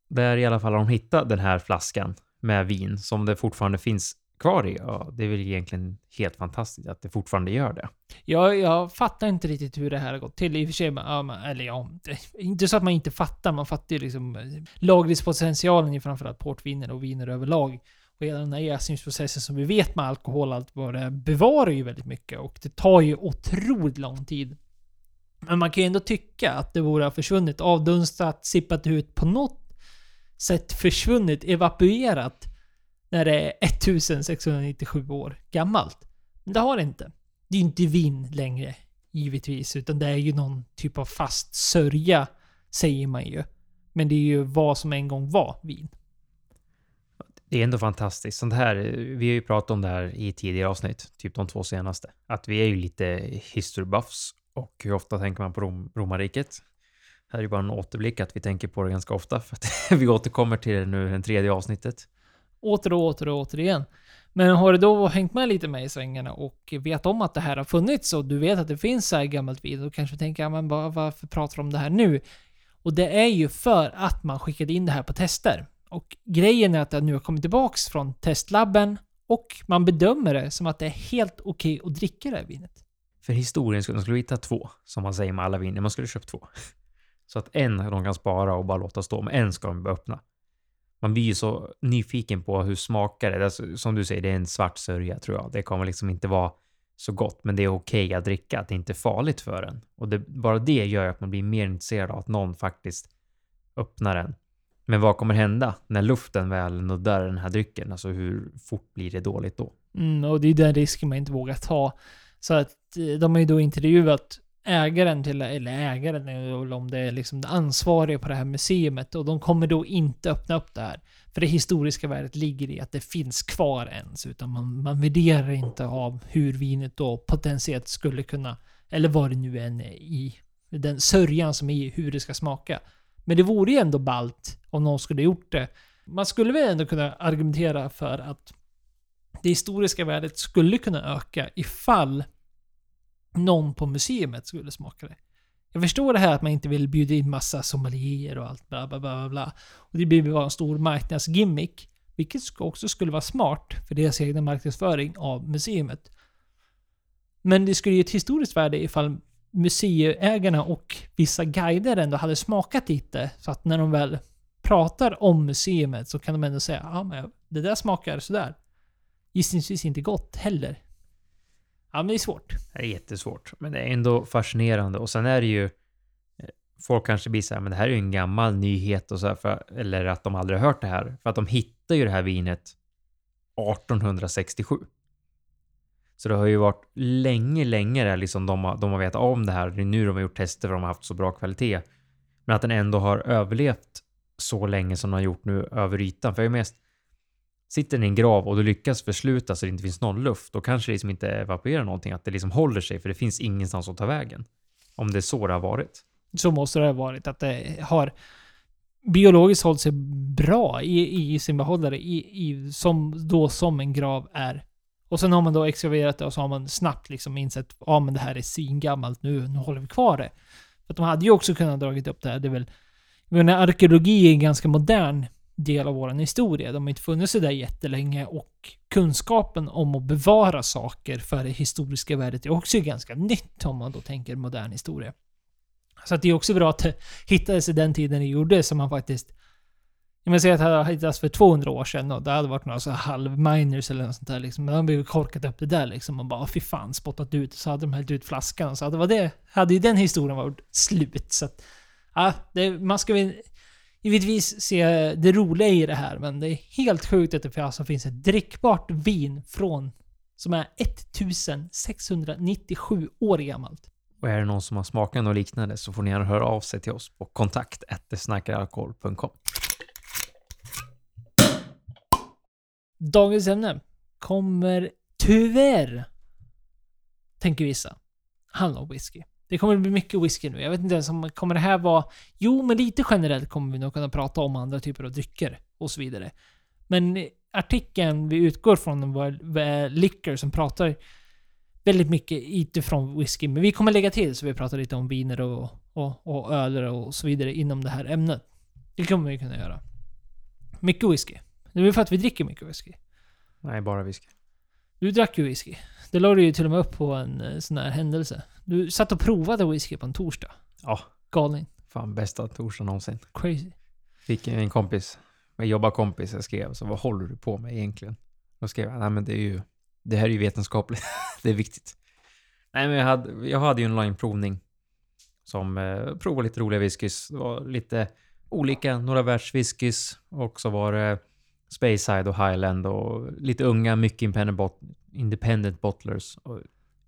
där i alla fall har de hittat den här flaskan med vin som det fortfarande finns kvar i. Ja, det är väl egentligen helt fantastiskt att det fortfarande gör det. jag, jag fattar inte riktigt hur det här har gått till. I och för sig, man, eller ja, det- inte så att man inte fattar. Man fattar ju liksom eh, lagringspotentialen i framförallt portviner och viner överlag. Och hela den här jäsningsprocessen som vi vet med alkohol och allt vad det bevarar ju väldigt mycket och det tar ju otroligt lång tid. Men man kan ju ändå tycka att det borde ha försvunnit, avdunstat, sippat ut på något sätt försvunnit, evapuerat när det är 1697 år gammalt. Men det har det inte. Det är ju inte vin längre, givetvis, utan det är ju någon typ av fast sörja, säger man ju. Men det är ju vad som en gång var vin. Det är ändå fantastiskt. Sånt här, vi har ju pratat om det här i tidigare avsnitt, typ de två senaste. Att vi är ju lite history buffs och hur ofta tänker man på Rom, romarriket? Här är ju bara en återblick att vi tänker på det ganska ofta för att vi återkommer till det nu i det tredje avsnittet. Åter och åter och åter igen. Men har du då hängt med lite med i svängarna och vet om att det här har funnits och du vet att det finns så här gammalt vin, då kanske du tänker, ja, men varför pratar de om det här nu? Och det är ju för att man skickade in det här på tester. Och grejen är att det nu har kommit tillbaks från testlabben och man bedömer det som att det är helt okej att dricka det här vinet. För historien skulle, man skulle hitta två, som man säger med alla viner. Man skulle köpt två. Så att en de kan spara och bara låta stå, men en ska de öppna. Man blir ju så nyfiken på hur smakar det. Alltså, som du säger, det är en svart sörja tror jag. Det kommer liksom inte vara så gott, men det är okej att dricka, att det inte är farligt för en. Och det, bara det gör att man blir mer intresserad av att någon faktiskt öppnar den. Men vad kommer hända när luften väl nuddar den här drycken? Alltså hur fort blir det dåligt då? Mm, och det är den risken man inte vågar ta. Så att eh, de har ju då intervjuat ägaren till, eller ägaren, eh, eller om det är liksom det ansvariga på det här museet och de kommer då inte öppna upp det här. För det historiska värdet ligger i att det finns kvar ens, utan man, man värderar inte av hur vinet då potentiellt skulle kunna, eller vad det nu än är i, den sörjan som är i hur det ska smaka. Men det vore ju ändå ballt om någon skulle gjort det. Man skulle väl ändå kunna argumentera för att det historiska värdet skulle kunna öka ifall någon på museet skulle smaka det. Jag förstår det här att man inte vill bjuda in massa sommelier och allt bla bla bla bla, bla. Och det blir bara en stor marknadsgimmick. Vilket också skulle vara smart för deras egna marknadsföring av museet. Men det skulle ju ett historiskt värde ifall museiägarna och vissa guider ändå hade smakat lite. Så att när de väl pratar om museet så kan de ändå säga ja men det där smakar sådär. Gissningsvis inte gott heller. Ja men det är svårt. Det är jättesvårt, men det är ändå fascinerande. Och sen är det ju... Eh, folk kanske blir så här, men det här är ju en gammal nyhet och så här, för, eller att de aldrig har hört det här. För att de hittade ju det här vinet 1867. Så det har ju varit länge, länge där liksom de har, de har vetat om det här. Det är nu de har gjort tester för de har haft så bra kvalitet. Men att den ändå har överlevt så länge som den har gjort nu över ytan. För jag är mest... Sitter den i en grav och du lyckas försluta så det inte finns någon luft, då kanske det liksom inte evaporerar någonting, att det liksom håller sig, för det finns ingenstans att ta vägen. Om det är så det har varit. Så måste det ha varit. Att det har biologiskt hållit sig bra i, i sin behållare. I, i, som, då som en grav är. Och sen har man då exkaverat det och så har man snabbt liksom insett att ah, men det här är svingammalt nu, nu håller vi kvar det. För att de hade ju också kunnat dragit upp det här. Det är väl... Jag menar, arkeologi är en ganska modern del av vår historia. De har inte funnits så där jättelänge och kunskapen om att bevara saker för det historiska värdet är också ganska nytt om man då tänker modern historia. Så att det är också bra att det hittades i den tiden det gjordes som man faktiskt... Jag menar säga att det hade hittats för 200 år sedan och det hade varit några så här halvminers eller något sånt där liksom. Men de hade korkat upp det där liksom och bara fy fan spottat ut. Så hade de hällt ut flaskan och så hade, var det, hade ju den historien varit slut. Så att, ja, det, man ska väl givetvis se det roliga i det här men det är helt sjukt att det alltså finns ett drickbart vin från som är 1697 år gammalt. Och är det någon som har smakat något liknande så får ni gärna höra av sig till oss på kontakt snackaralkohol.com. Dagens ämne kommer tyvärr, tänker vissa, handla om whisky. Det kommer bli mycket whisky nu. Jag vet inte ens om kommer det här vara... Jo, men lite generellt kommer vi nog kunna prata om andra typer av drycker och så vidare. Men artikeln vi utgår från var Liquor som pratar väldigt mycket utifrån whisky. Men vi kommer lägga till så vi pratar lite om viner och, och, och öler och så vidare inom det här ämnet. Det kommer vi kunna göra. Mycket whisky. Det är väl för att vi dricker mycket whisky. Nej, bara whisky. Du drack ju whisky. Det la du ju till och med upp på en eh, sån här händelse. Du satt och provade whisky på en torsdag. Ja. Galning. Fan, bästa torsdagen någonsin. Crazy. Fick en kompis, en jobbarkompis, jag skrev så vad håller du på med egentligen? Då skrev jag, nej men det är ju, det här är ju vetenskapligt. det är viktigt. Nej men jag hade, jag hade ju en lineprovning som eh, provade lite roliga whiskys. Det var lite olika, några världswhiskys och så var det Speyside och Highland och lite unga, mycket independent, bot independent bottlers. Och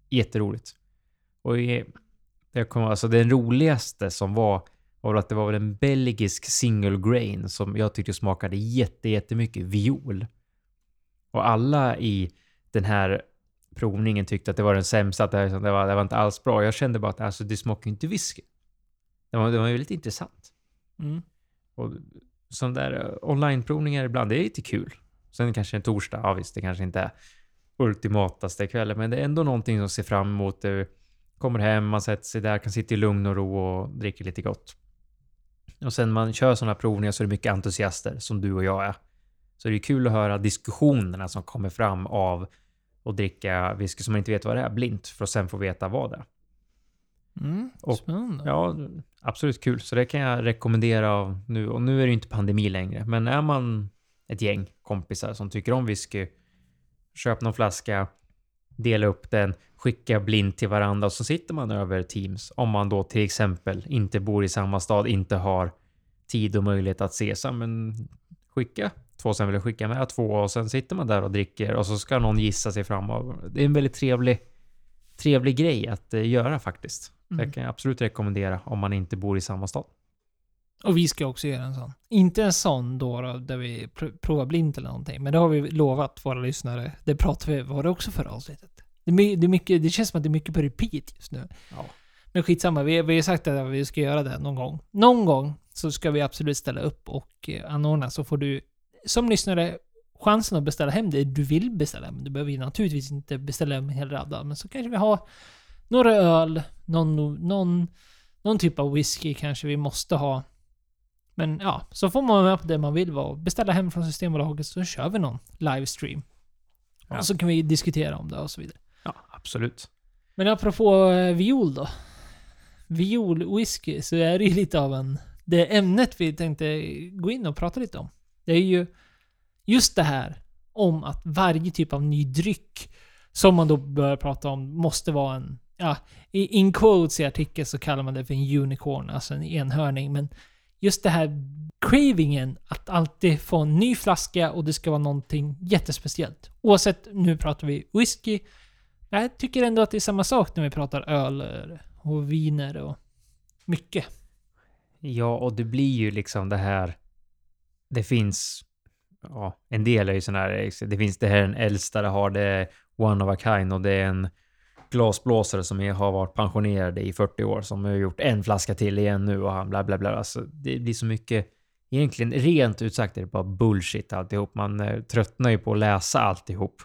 jätteroligt. Och det kom, alltså den roligaste som var var att det var en belgisk single grain som jag tyckte smakade jätte, jättemycket viol. Och alla i den här provningen tyckte att det var den sämsta, att det, var, det var inte alls bra. Jag kände bara att alltså, det smakar inte whisky. Det var, det var väldigt intressant. Mm. Och sån där eh, onlineprovningar ibland, det är lite kul. Sen kanske en torsdag, ja visst, det kanske inte är ultimataste kvällen, men det är ändå någonting som ser fram emot. Du kommer hem, man sätter sig där, kan sitta i lugn och ro och dricker lite gott. Och sen man kör sådana provningar så är det mycket entusiaster, som du och jag är. Så det är kul att höra diskussionerna som kommer fram av att dricka whisky som man inte vet vad det är, blint, för att sen få veta vad det är. Mm, och, spännande. Ja, absolut kul. Så det kan jag rekommendera nu. Och nu är det ju inte pandemi längre, men är man ett gäng kompisar som tycker om whisky, köp någon flaska, dela upp den, skicka blint till varandra och så sitter man över Teams. Om man då till exempel inte bor i samma stad, inte har tid och möjlighet att ses. Men skicka två, sen vill jag skicka med två och sen sitter man där och dricker och så ska någon gissa sig fram. Det är en väldigt trevlig, trevlig grej att eh, göra faktiskt. Mm. Det kan jag absolut rekommendera om man inte bor i samma stad. Och vi ska också göra en sån. Inte en sån då, då där vi pr provar blint eller någonting. Men det har vi lovat våra lyssnare. Det pratade vi, var det också förra avsnittet? Det, är, det, är mycket, det känns som att det är mycket på repeat just nu. Ja. Men skitsamma, vi, vi har sagt att vi ska göra det någon gång. Någon gång så ska vi absolut ställa upp och eh, anordna så får du som lyssnare chansen att beställa hem det du vill beställa hem. Du behöver ju naturligtvis inte beställa hem hela radda, men så kanske vi har några öl, någon, någon, någon typ av whisky kanske vi måste ha. Men ja, så får man med på det man vill vara. Beställa hem från Systembolaget så kör vi någon livestream. Ja. Och så kan vi diskutera om det och så vidare. Ja, absolut. Men apropå eh, viol då. Viol-whisky så är det ju lite av en... Det ämnet vi tänkte gå in och prata lite om. Det är ju just det här om att varje typ av ny dryck som man då bör prata om måste vara en ja, in quotes i artikeln så kallar man det för en unicorn, alltså en enhörning. Men just det här cravingen att alltid få en ny flaska och det ska vara någonting jättespeciellt. Oavsett, nu pratar vi whisky. Jag tycker ändå att det är samma sak när vi pratar öl och viner och mycket. Ja, och det blir ju liksom det här. Det finns ja, en del är ju sån här, det finns det här den äldsta, det har det one of a kind och det är en glasblåsare som har varit pensionerade i 40 år som har gjort en flaska till igen nu och han bla bla bla. Alltså, det blir så mycket, egentligen rent ut sagt är det bara bullshit alltihop. Man eh, tröttnar ju på att läsa alltihop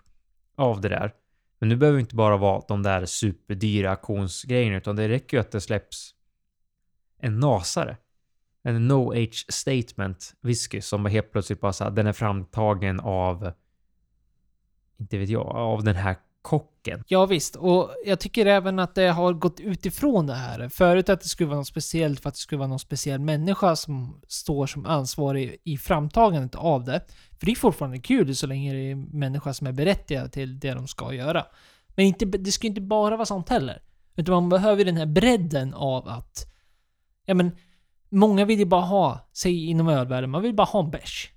av det där. Men nu behöver det inte bara vara de där superdyra auktionsgrejerna utan det räcker ju att det släpps en nasare. En no age statement whisky som helt plötsligt bara så här, den är framtagen av inte vet jag, av den här kocken. Ja visst, och jag tycker även att det har gått utifrån det här. Förut att det skulle vara något speciellt för att det skulle vara någon speciell människa som står som ansvarig i framtagandet av det. För det är fortfarande kul så länge det är en människa som är berättigad till det de ska göra. Men inte, det ska inte bara vara sånt heller. Utan man behöver den här bredden av att... Ja men, många vill ju bara ha, säg inom ölvärlden, man vill bara ha en bärs.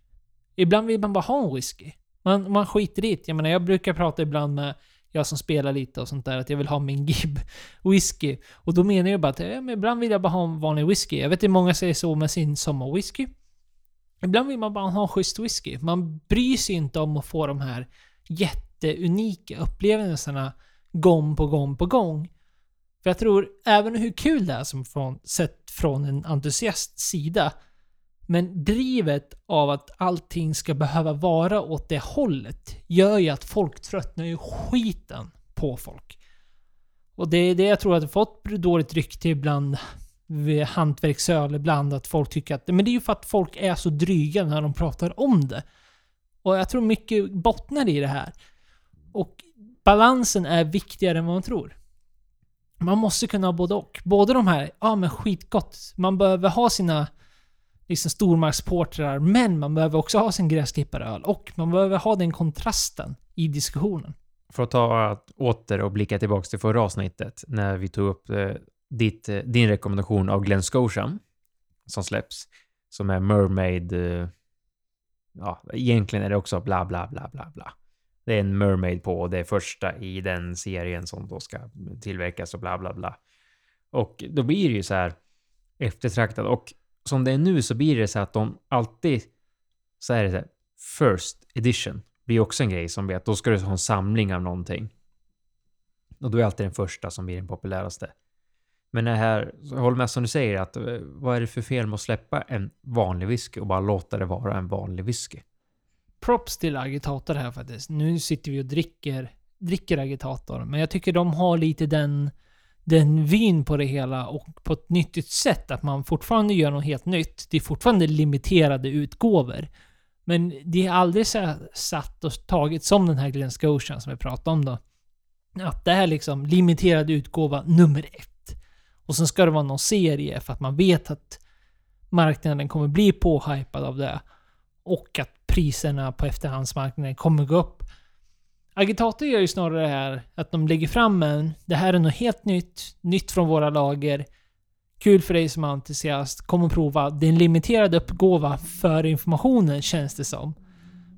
Ibland vill man bara ha en whisky. Man, man skiter i det. Jag menar, jag brukar prata ibland med jag som spelar lite och sånt där, att jag vill ha min Gib whisky. Och då menar jag bara att ja, men ibland vill jag bara ha en vanlig whisky. Jag vet att många säger så med sin sommarwhisky. Ibland vill man bara ha schysst whisky. Man bryr sig inte om att få de här jätteunika upplevelserna gång på gång på gång. För jag tror, även hur kul det är som från, sett från en entusiasts sida, men drivet av att allting ska behöva vara åt det hållet gör ju att folk tröttnar ju skiten på folk. Och det är det jag tror att det fått dåligt rykte ibland vid hantverksöl ibland att folk tycker att... Men det är ju för att folk är så dryga när de pratar om det. Och jag tror mycket bottnar i det här. Och balansen är viktigare än vad man tror. Man måste kunna ha både och. Både de här, ja men skitgott. Man behöver ha sina liksom stormarksportrar, men man behöver också ha sin gräsklipparöl. Och man behöver ha den kontrasten i diskussionen. För att ta åter och blicka tillbaka till förra avsnittet när vi tog upp eh, ditt, eh, din rekommendation av Glen Scotia som släpps, som är Mermaid... Eh, ja, egentligen är det också bla bla bla bla bla. Det är en Mermaid på och det är första i den serien som då ska tillverkas och bla bla bla. Och då blir det ju så här eftertraktat och som det är nu så blir det så att de alltid så är det så här, first edition blir också en grej som blir att då ska du ha en samling av någonting. Och då är alltid den första som blir den populäraste. Men det här, jag håller med som du säger, att eh, vad är det för fel med att släppa en vanlig whisky och bara låta det vara en vanlig whisky? Props till agitator här faktiskt. Nu sitter vi och dricker, dricker agitator, men jag tycker de har lite den, den vyn på det hela och på ett nyttigt sätt. Att man fortfarande gör något helt nytt. Det är fortfarande limiterade utgåvor. Men det är aldrig så satt och tagit som den här Glen Scotian som vi pratade om då. Att det här är liksom limiterad utgåva nummer ett. Och sen ska det vara någon serie för att man vet att marknaden kommer bli påhypad av det. Och att priserna på efterhandsmarknaden kommer gå upp. Agitator gör ju snarare det här att de lägger fram en, det här är något helt nytt, nytt från våra lager. Kul för dig som är entusiast, kom och prova. Det är en limiterad uppgåva för informationen känns det som.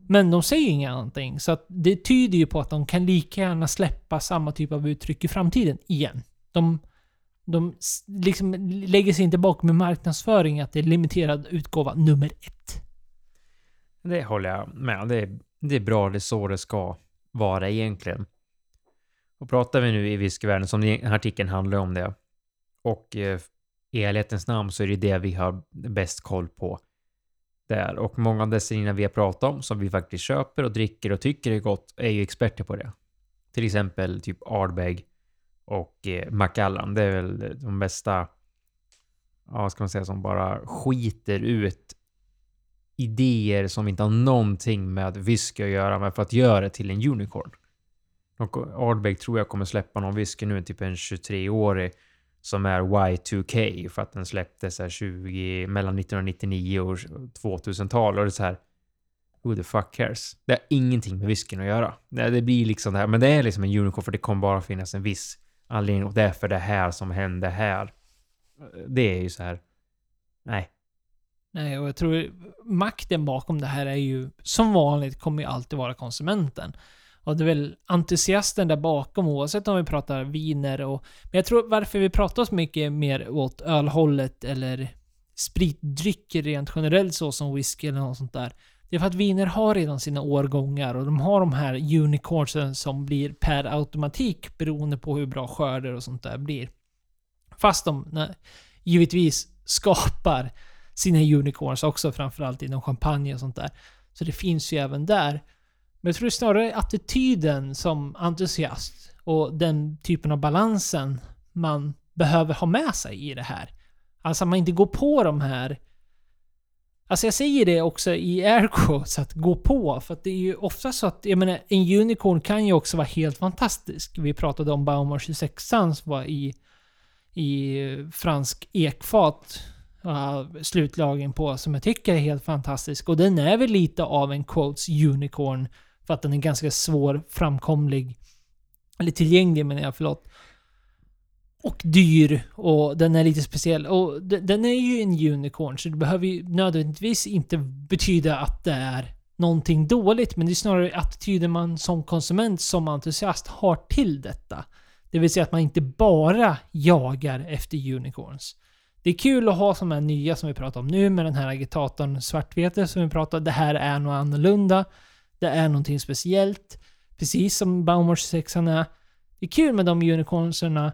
Men de säger ingenting, så att det tyder ju på att de kan lika gärna släppa samma typ av uttryck i framtiden igen. De de liksom lägger sig inte bakom med marknadsföring att det är limiterad utgåva nummer ett. Det håller jag med Det är, det är bra, det är så det ska vara egentligen. Och pratar vi nu i whiskyvärlden, som den här artikeln handlar om det, och eh, i ärlighetens namn så är det det vi har bäst koll på där. Och många av destinationerna vi har pratat om, som vi faktiskt köper och dricker och tycker är gott, är ju experter på det. Till exempel typ Ardbeg, och eh, Macallan. Det är väl de bästa, ja vad ska man säga, som bara skiter ut idéer som inte har någonting med whisky att göra, men för att göra det till en unicorn. Och Ardbeg tror jag kommer släppa någon whisky nu, typ en 23-årig som är Y2K för att den släpptes här 20, mellan 1999 och 2000-tal och det är så här Who the fuck cares? Det har ingenting med whiskyn att göra. Det blir liksom det här, men det är liksom en unicorn för det kommer bara finnas en viss anledning och det är för det här som hände här. Det är ju så här. Nej. Nej, och jag tror makten bakom det här är ju som vanligt kommer ju alltid vara konsumenten. Och det är väl entusiasten där bakom oavsett om vi pratar viner och... Men jag tror varför vi pratar så mycket mer åt ölhållet eller spritdrycker rent generellt så som whisky eller något sånt där. Det är för att viner har redan sina årgångar och de har de här unicornsen som blir per automatik beroende på hur bra skörder och sånt där blir. Fast de nej, givetvis skapar sina unicorns också, framförallt inom champagne och sånt där. Så det finns ju även där. Men jag tror snarare attityden som entusiast och den typen av balansen man behöver ha med sig i det här. Alltså att man inte går på de här Alltså jag säger det också i airquotes, att gå på. För att det är ju ofta så att, jag menar, en unicorn kan ju också vara helt fantastisk. Vi pratade om Baumar 26 som var i, i fransk ekfat. Uh, slutlagring på, som jag tycker är helt fantastisk. Och den är väl lite av en quotes unicorn. För att den är ganska svår framkomlig. Eller tillgänglig menar jag, förlåt och dyr och den är lite speciell. Och den är ju en unicorn så det behöver ju nödvändigtvis inte betyda att det är någonting dåligt. Men det är snarare attityden man som konsument, som entusiast har till detta. Det vill säga att man inte bara jagar efter unicorns. Det är kul att ha sådana här nya som vi pratar om nu med den här agitatorn svartvete som vi pratar Det här är något annorlunda. Det är någonting speciellt. Precis som Baumor 26 är. Det är kul med de unicornserna.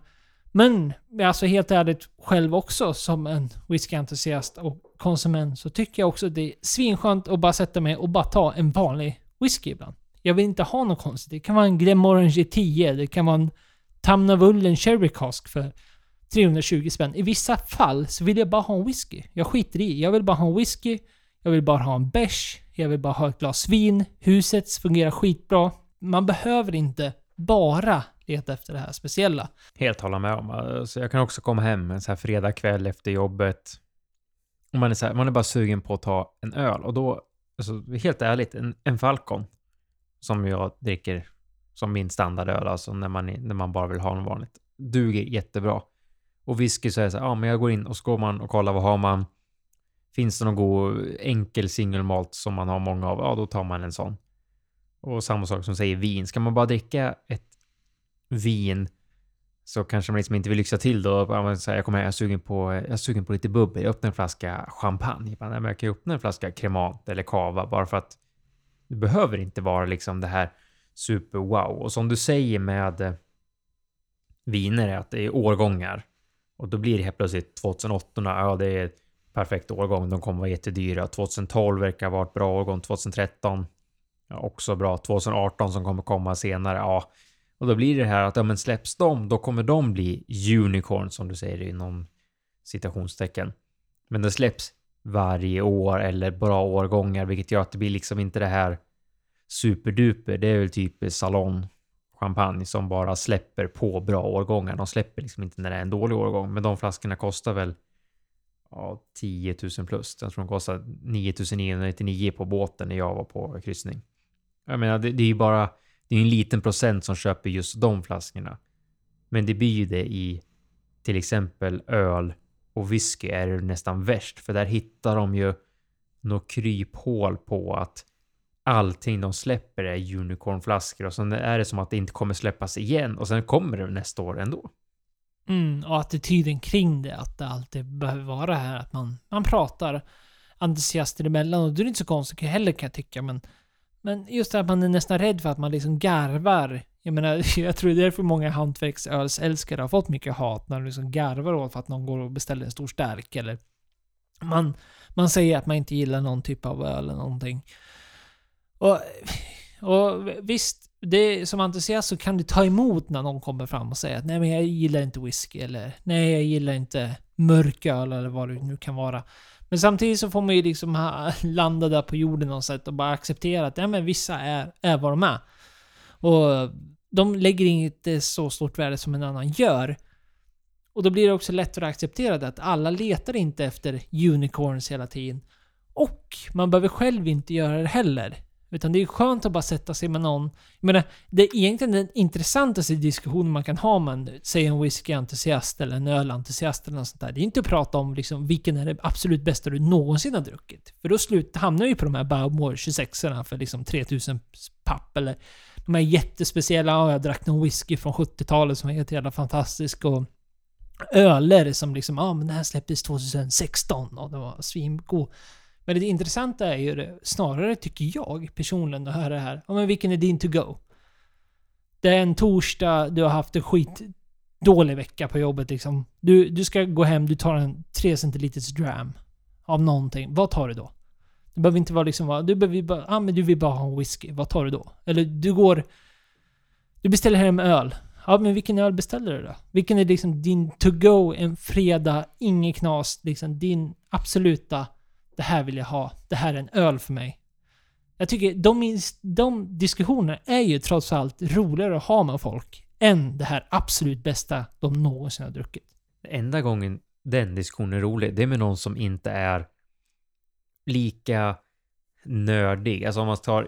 Men alltså helt ärligt, själv också som en whiskyentusiast och konsument så tycker jag också att det är svinskönt att bara sätta mig och bara ta en vanlig whisky ibland. Jag vill inte ha något konstigt. Det kan vara en Glenmorangie 10, det kan vara en Tamnavullen Cherry Cask för 320 spänn. I vissa fall så vill jag bara ha en whisky. Jag skiter i. Jag vill bara ha en whisky. Jag vill bara ha en bärs. Jag vill bara ha ett glas vin. Huset fungerar skitbra. Man behöver inte bara leta efter det här speciella. Helt hålla med om. Alltså, jag kan också komma hem en så här fredagkväll efter jobbet. Och man är, så här, man är bara sugen på att ta en öl. Och då, alltså, helt ärligt, en, en Falcon som jag dricker som min standardöl, alltså när man, när man bara vill ha något vanligt, duger jättebra. Och whisky så är det så här, ja men jag går in och så går man och kollar vad har man. Finns det någon god enkel singelmalt som man har många av, ja då tar man en sån. Och samma sak som säger vin. Ska man bara dricka ett vin så kanske man liksom inte vill lyxa till då. Jag kommer här, jag är sugen på, jag är sugen på lite bubbel. Jag öppnar en flaska champagne. Jag, kan ju öppna en flaska kremat eller kava bara för att det behöver inte vara liksom det här super wow. Och som du säger med eh, viner är att det är årgångar. Och då blir det helt plötsligt 2008, ja det är perfekt årgång, de kommer vara jättedyra. 2012 verkar vara ett bra årgång, 2013 ja, också bra. 2018 som kommer komma senare, ja. Och då blir det här att ja, men släpps de, då kommer de bli unicorn som du säger inom citationstecken. Men det släpps varje år eller bra årgångar, vilket gör att det blir liksom inte det här superduper. Det är väl typ salon champagne som bara släpper på bra årgångar. De släpper liksom inte när det är en dålig årgång, men de flaskorna kostar väl ja, 10 000 plus. Jag tror de kostar 9 999 på båten när jag var på kryssning. Jag menar, det, det är ju bara det är en liten procent som köper just de flaskorna. Men det blir ju det i till exempel öl och whisky är det nästan värst, för där hittar de ju något kryphål på att allting de släpper är unicornflaskor och sen är det som att det inte kommer släppas igen och sen kommer det nästa år ändå. Mm, och attityden kring det, att det alltid behöver vara här att man, man pratar entusiaster emellan och det är inte så konstigt heller kan jag tycka, men men just det att man är nästan rädd för att man liksom garvar. Jag menar, jag tror det är därför många hantverksölsälskare har fått mycket hat när de liksom garvar åt för att någon går och beställer en stor stark eller man, man säger att man inte gillar någon typ av öl eller någonting. Och, och visst, det, som entusiast så kan du ta emot när någon kommer fram och säger att nej men jag gillar inte whisky eller nej jag gillar inte mörköl eller vad det nu kan vara. Men samtidigt så får man ju liksom landa där på jorden något sätt och bara acceptera att ja, men vissa är, är vad de är. Och de lägger inte eh, så stort värde som en annan gör. Och då blir det också lättare att acceptera det att alla letar inte efter unicorns hela tiden. Och man behöver själv inte göra det heller. Utan det är skönt att bara sätta sig med någon. Jag menar, det är egentligen den intressantaste diskussionen man kan ha med en, säg en whiskyentusiast eller en ölentusiast eller något sånt där. Det är inte att prata om liksom, vilken är det absolut bästa du någonsin har druckit. För då slut, hamnar vi på de här Baumor 26orna för liksom 3000 papp eller de här jättespeciella, ja, jag drack någon whisky från 70-talet som var helt jävla fantastisk och öler som liksom, ja men den här släpptes 2016 och det var svingod. Men det intressanta är ju det, snarare tycker jag personligen att höra det här. Ja, men vilken är din to go? Det är en torsdag, du har haft en skit dålig vecka på jobbet liksom. Du, du ska gå hem, du tar en 3 centiliters dram av någonting. Vad tar du då? Det behöver inte vara liksom, du behöver bara, ah, men du vill bara ha en whisky. Vad tar du då? Eller du går, du beställer hem öl. Ja, men vilken öl beställer du då? Vilken är liksom din to go en fredag, inget knas, liksom din absoluta det här vill jag ha. Det här är en öl för mig. Jag tycker de, de diskussionerna är ju trots allt roligare att ha med folk än det här absolut bästa de någonsin har druckit. Enda gången den diskussionen är rolig, det är med någon som inte är lika nördig. Alltså om man tar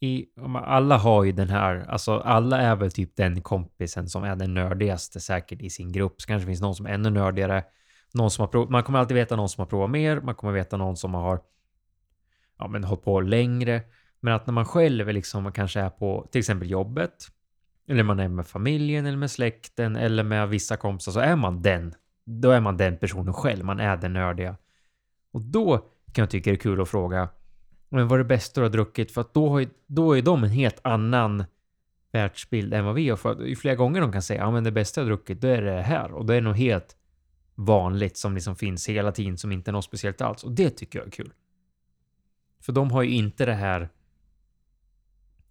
i, alla har ju den här, alltså alla är väl typ den kompisen som är den nördigaste säkert i sin grupp. Så kanske finns någon som är ännu nördigare någon som har provat, man kommer alltid veta någon som har provat mer, man kommer veta någon som har ja, men hållit på längre. Men att när man själv liksom kanske är på till exempel jobbet, eller man är med familjen eller med släkten eller med vissa kompisar så är man den då är man den personen själv. Man är den nördiga. Och då kan jag tycka det är kul att fråga men vad är det bästa du har druckit? För att då, har ju, då är de en helt annan världsbild än vad vi har. För att ju flera gånger de kan säga ja men det bästa jag har druckit, då är det här. Och då är det nog helt vanligt som liksom finns hela tiden som inte är något speciellt alls. Och det tycker jag är kul. För de har ju inte det här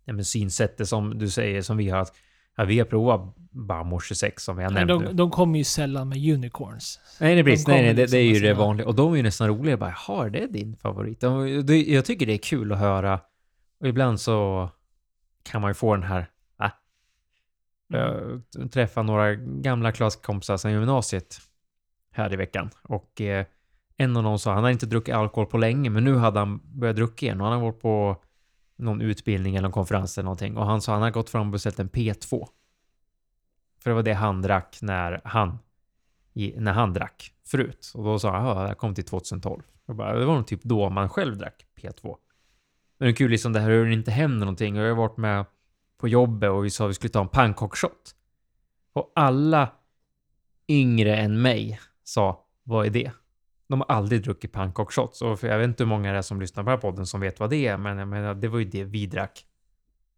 ja, men synsättet som du säger som vi har. Att, ja, vi har provat Bamo 26 som vi har nämnt nu. de, de kommer ju sällan med unicorns. Nej, nej, precis. de Nej, nej, det, det är ju liksom det vanliga. Och de är ju nästan roliga. Bara, har det är din favorit? De, det, jag tycker det är kul att höra. Och ibland så kan man ju få den här? Mm. Jag träffade några gamla klasskompisar sedan gymnasiet här i veckan. Och eh, en av dem sa, han har inte druckit alkohol på länge, men nu hade han börjat dricka igen. Och han har varit på någon utbildning eller någon konferens eller någonting. Och han sa, han har gått fram och beställt en P2. För det var det han drack när han, när han drack förut. Och då sa han, det här kom till 2012. Bara, det var nog typ då man själv drack P2. Men det är kul liksom det här hur det inte händer någonting. Och jag har varit med på jobbet och vi sa att vi skulle ta en pannkakshot. Och alla yngre än mig sa, vad är det? De har aldrig druckit pannkaksshots. Och för jag vet inte hur många det är som lyssnar på den här podden som vet vad det är. Men jag menar, det var ju det vi drack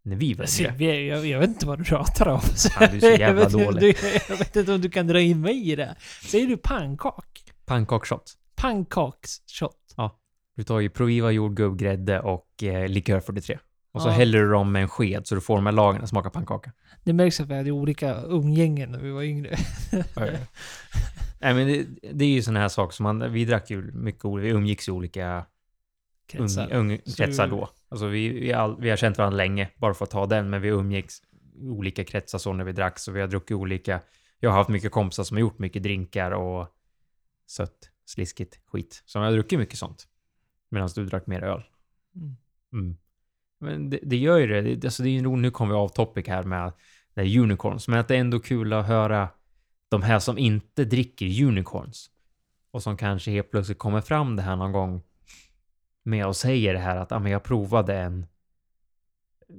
när vi var Alltså, jag, jag, jag vet inte vad du pratar om. Fan, du är så jag, jävla vet, dålig. Du, jag vet inte om du kan dra in mig i det. Säger du pannkak? Pannkakshot. Pannkaksshot? Du tar ju Proviva jordgubb, grädde och eh, likör 43. Och så Ja. häller du dem med en sked så du får de här lagren att smaka pannkaka. Det märks att vi hade olika umgängen när vi var yngre. Nej men det, det är ju sådana här saker som man, vi drack ju mycket olika, vi umgicks i olika Kretsar. Ung, Så kretsar då. Alltså vi, vi, all, vi har känt varandra länge, bara för att ta den, men vi umgicks i olika kretsar så när vi drack, så vi har druckit olika. Jag har haft mycket kompisar som har gjort mycket drinkar och sött, sliskigt skit. Så jag har druckit mycket sånt. Medan du drack mer öl. Mm. Mm. Men det, det gör ju det. det alltså det är ju, nu kommer vi av topic här med det här unicorns. Men att det är ändå kul att höra de här som inte dricker unicorns. Och som kanske helt plötsligt kommer fram det här någon gång med och säger det här att ah, men jag provade en,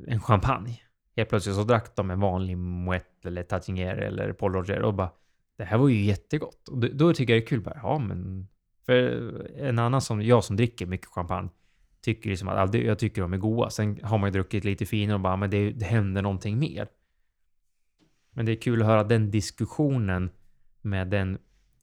en champagne. Helt plötsligt så drack de en vanlig Moët eller Tattinger eller Paul Roger och bara det här var ju jättegott. Och då, tycker jag det är kul. Bara, ja, men för en annan som jag som dricker mycket champagne tycker liksom att jag tycker de är goda. Sen har man ju druckit lite finare och bara ah, men det, det händer någonting mer. Men det är kul att höra den diskussionen med den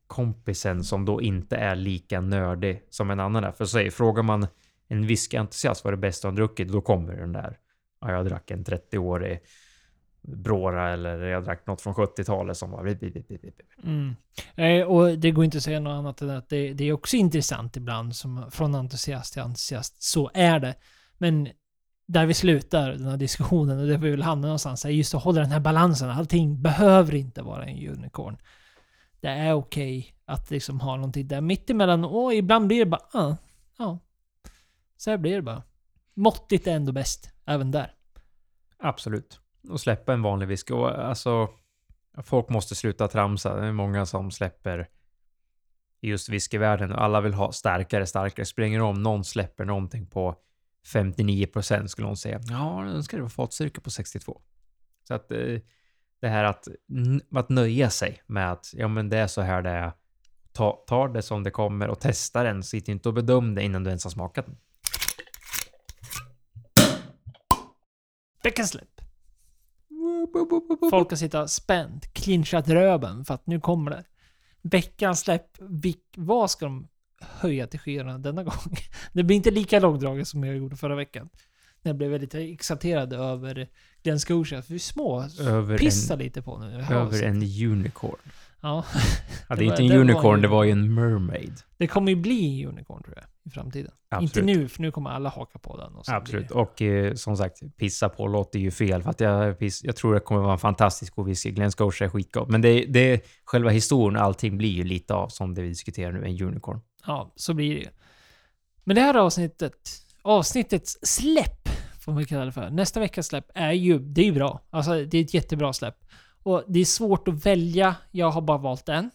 kompisen som då inte är lika nördig som en annan är. För säg, frågar man en whiskyentusiast vad det bästa han druckit, då kommer den där. Ja, jag drack en 30-årig Brora eller jag drack något från 70-talet som var... Mm. Eh, och det går inte att säga något annat än att det, det är också intressant ibland, som från entusiast till entusiast. Så är det. Men där vi slutar den här diskussionen och där vi vill hamna någonstans är just att hålla den här balansen. Allting behöver inte vara en unicorn. Det är okej att liksom ha någonting där mittemellan och ibland blir det bara ah, ja. Så här blir det bara. Måttigt är ändå bäst, även där. Absolut. Och släppa en vanlig whisky. Och alltså, folk måste sluta tramsa. Det är många som släpper i just whiskyvärlden. och Alla vill ha starkare, starkare. Springer om någon släpper någonting på 59% skulle någon säga. Ja, jag önskar det var fatstyrka på 62. Så att eh, det här att, att nöja sig med att ja, men det är så här det är. Ta, tar det som det kommer och testa den. Sitt inte och bedöm det innan du ens har smakat den. Veckans släpp. Folk har sitta spänt, clinchat röven för att nu kommer det. Veckans släpp, vad ska de höja till skyarna denna gång? Det blir inte lika långdraget som jag gjorde förra veckan. När jag blev väldigt exalterad över Glen Scotia. För vi små Över pissa en, lite på nu. över en unicorn. Ja, Ja, Det är var- inte en var unicorn, ju- det var ju en mermaid. det kommer ju bli en unicorn tror jag, i framtiden. Absolut. Inte nu, för nu kommer alla haka på den. Och Absolut. Och eh, som sagt, pissa på låter ju fel. För att jag, piss, jag tror det kommer vara en fantastisk whisky. Glen Scotia är skitgott. Men det, det, själva historien och allting blir ju lite av som det vi diskuterar nu, en unicorn. Ja, så blir det ju. Men det här avsnittet, avsnittets släpp, får man kalla det för. Nästa veckas släpp är ju, det är ju bra. Alltså det är ett jättebra släpp. Och det är svårt att välja. Jag har bara valt en.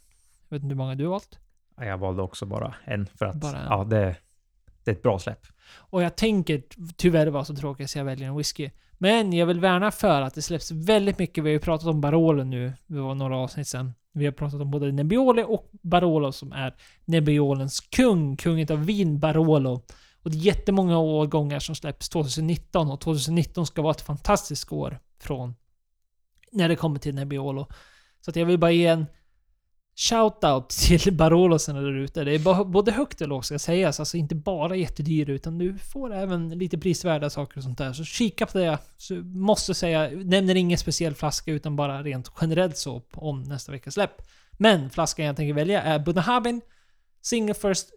Jag vet inte hur många du har valt. Ja, Jag valde också bara en för att Bara en. ja, det, det är ett bra släpp. Och jag tänker tyvärr vara så tråkigt så jag väljer en whisky. Men jag vill värna för att det släpps väldigt mycket. Vi har ju pratat om Barolen nu. Det var några avsnitt sen. Vi har pratat om både Nebbiolo och Barolo som är Nebbiolens kung. Kungen av vin, Barolo. Och det är jättemånga årgångar som släpps 2019 och 2019 ska vara ett fantastiskt år från när det kommer till Nebbiolo. Så att jag vill bara ge en Shoutout till Barolosen där ute. Det är både högt och lågt ska sägas. Alltså inte bara jättedyr utan du får även lite prisvärda saker och sånt där. Så kika på det. Så måste säga, nämner ingen speciell flaska utan bara rent generellt så om nästa veckas släpp. Men flaskan jag tänker välja är Bunnahabin Single First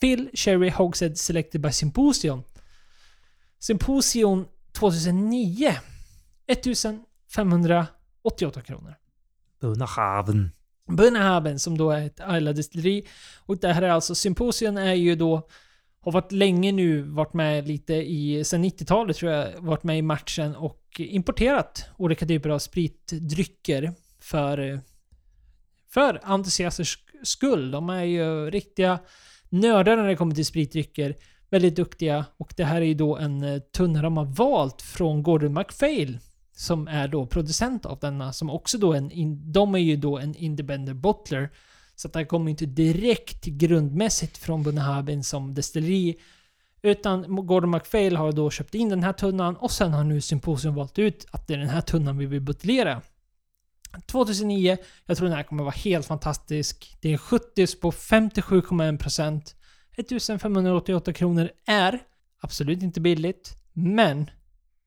Phil Cherry Hogshead Selected by Symposion. Symposion 2009. 1588 kronor. Bunnahaven. Bunnahaben som då är ett Isla-destilleri. Och det här är alltså, Symposion är ju då, har varit länge nu, varit med lite i, sen 90-talet tror jag, varit med i matchen och importerat olika typer av spritdrycker för, för entusiasters skull. De är ju riktiga nördar när det kommer till spritdrycker. Väldigt duktiga och det här är ju då en eh, tunna de har valt från Gordon McPhail. som är då producent av denna, som också då en, in, de är ju då en independent bottler. Så att det här kommer inte direkt grundmässigt från Bunahabin som destilleri. Utan Gordon McPhail har då köpt in den här tunnan och sen har nu Symposium valt ut att det är den här tunnan vi vill buteljera. 2009, jag tror den här kommer vara helt fantastisk. Det är en 70 på 57,1%. 1588 kronor är absolut inte billigt, men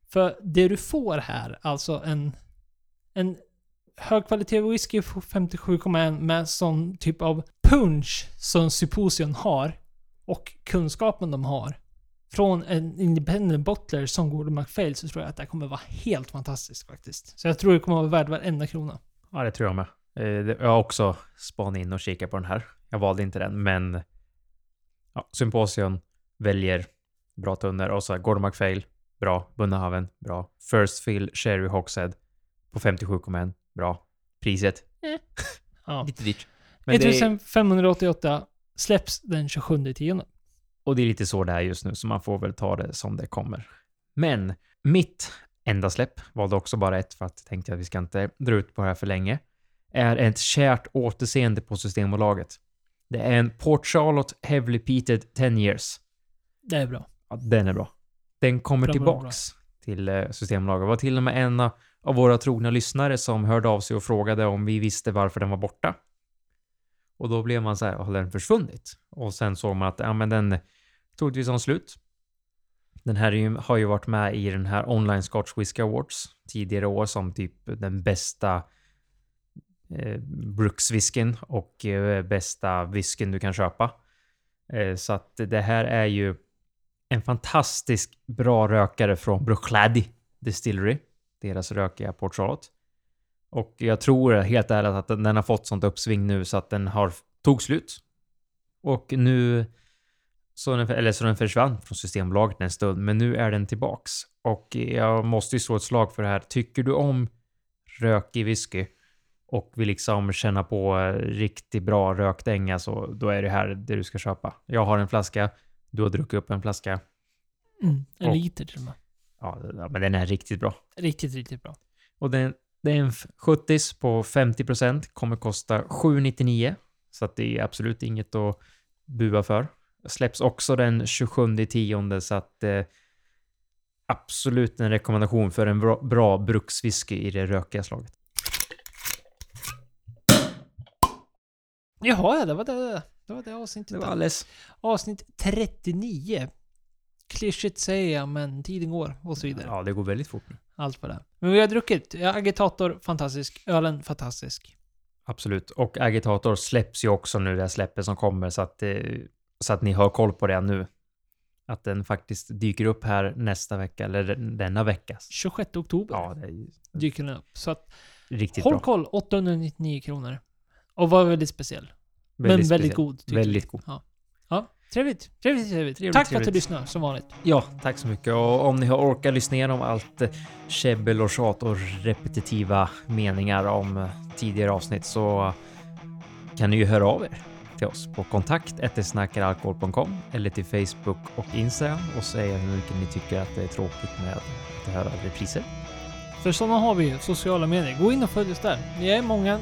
för det du får här, alltså en, en högkvalitet whisky på 57,1 med sån typ av punch som Symposion har och kunskapen de har från en independent bottler som Gordon MacPhail så tror jag att det här kommer vara helt fantastiskt faktiskt. Så jag tror det kommer vara värd varenda krona. Ja, det tror jag med. Eh, Jag har också spanat in och kikat på den här. Jag valde inte den, men ja, Symposion väljer bra tunnor och så här Gordon MacPhail, bra. Bunnahaven, bra. First Fill Sherry Hogshead på 57,1, bra. Priset, Ja. lite dyrt. Men det är, 1588 släpps den 27 tionde. Och det är lite så det är just nu, så man får väl ta det som det kommer. Men mitt enda släpp, valde också bara ett för att tänkte att vi ska inte dra ut på det här för länge, är ett kärt återseende på Systembolaget. Det är en Port Charlotte Heavily Peated 10 Years. Det är bra. Ja, den är bra. Den kommer Bra, bra, tillbaks till eh, Systembolaget. Det var till och med en av våra trogna lyssnare som hörde av sig och frågade om vi visste varför den var borta. Och då blev man så här, har den försvunnit? Och sen såg man att, ja men den troligtvis har slut. Den här är ju, har ju varit med i den här Online Scotch Whisky Awards tidigare år som typ den bästa eh, brukswhiskyn och eh, bästa whiskyn du kan köpa. Eh, så att det här är ju en fantastisk bra rökare från Bruichladdich Distillery. Deras rökiga Port Charlotte. Och jag tror helt ärligt att den, den har fått sånt uppsving nu så att den har tog slut. Och nu så den, eller så den försvann från Systembolaget en stund, men nu är den tillbaks. Och jag måste ju slå ett slag för det här. Tycker du om rökig whisky och vill liksom känna på eh, riktigt bra rökdänga så då är det här det du ska köpa. Jag har en flaska, du har druckit upp en flaska. Mm. En Och- liter till och med. Ja, men den är riktigt bra. Riktigt, riktigt bra. Och den, det är en f- 70 på 50% kommer kosta 799. Så att det är absolut inget att bua för. Släpps också den 27 tionde så att eh, absolut en rekommendation för en bra, bra brukswhisky i det rökiga slaget. Jaha, ja, det var det. Det var det avsnittet. Det var alldeles... Avsnitt 39. Klyschigt säger jag, men tiden går och så vidare. Ja, det går väldigt fort nu. Allt på det. Men vi har druckit. Agitator, fantastisk. Ölen, fantastisk. Absolut. Och Agitator släpps ju också nu, det här släppet som kommer, så att, eh, så att ni har koll på det nu. Att den faktiskt dyker upp här nästa vecka, eller den- denna vecka. 26 oktober Ja, det är ju dyker den upp. Så att, riktigt håll bra. koll. 899 kronor. Och var väldigt speciell. men Väldigt väldigt speciell. god. Väldigt vi. god. Ja. ja. Trevligt. Trevligt, trevligt. Trevligt, Tack för att trevligt. du lyssnar, som vanligt. Ja, tack så mycket. Och om ni har orkat lyssna igenom allt eh, käbbel och tjat och repetitiva meningar om eh, tidigare avsnitt så kan ni ju höra av er till oss på kontakt snackaralkohol.com eller till Facebook och Instagram och säga hur mycket ni tycker att det är tråkigt med att höra repriser. För sådana har vi ju, sociala medier. Gå in och följ oss där. Vi är många.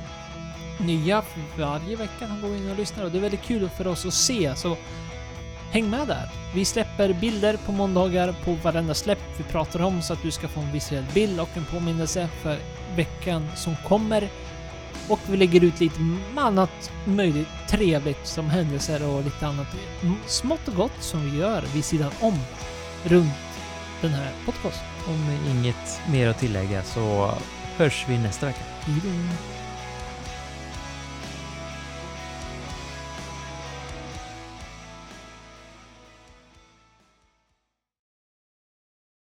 nya varje vecka. som går in och lyssnar och det är väldigt kul för oss att se. Så häng med där. Vi släpper bilder på måndagar på varenda släpp vi pratar om så att du ska få en visuell bild och en påminnelse för veckan som kommer. Och vi lägger ut lite annat möjligt trevligt som händelser och lite annat smått och gott som vi gör vid sidan om runt den här podcasten. Om inget mer att tillägga så hörs vi nästa vecka. Hejdå!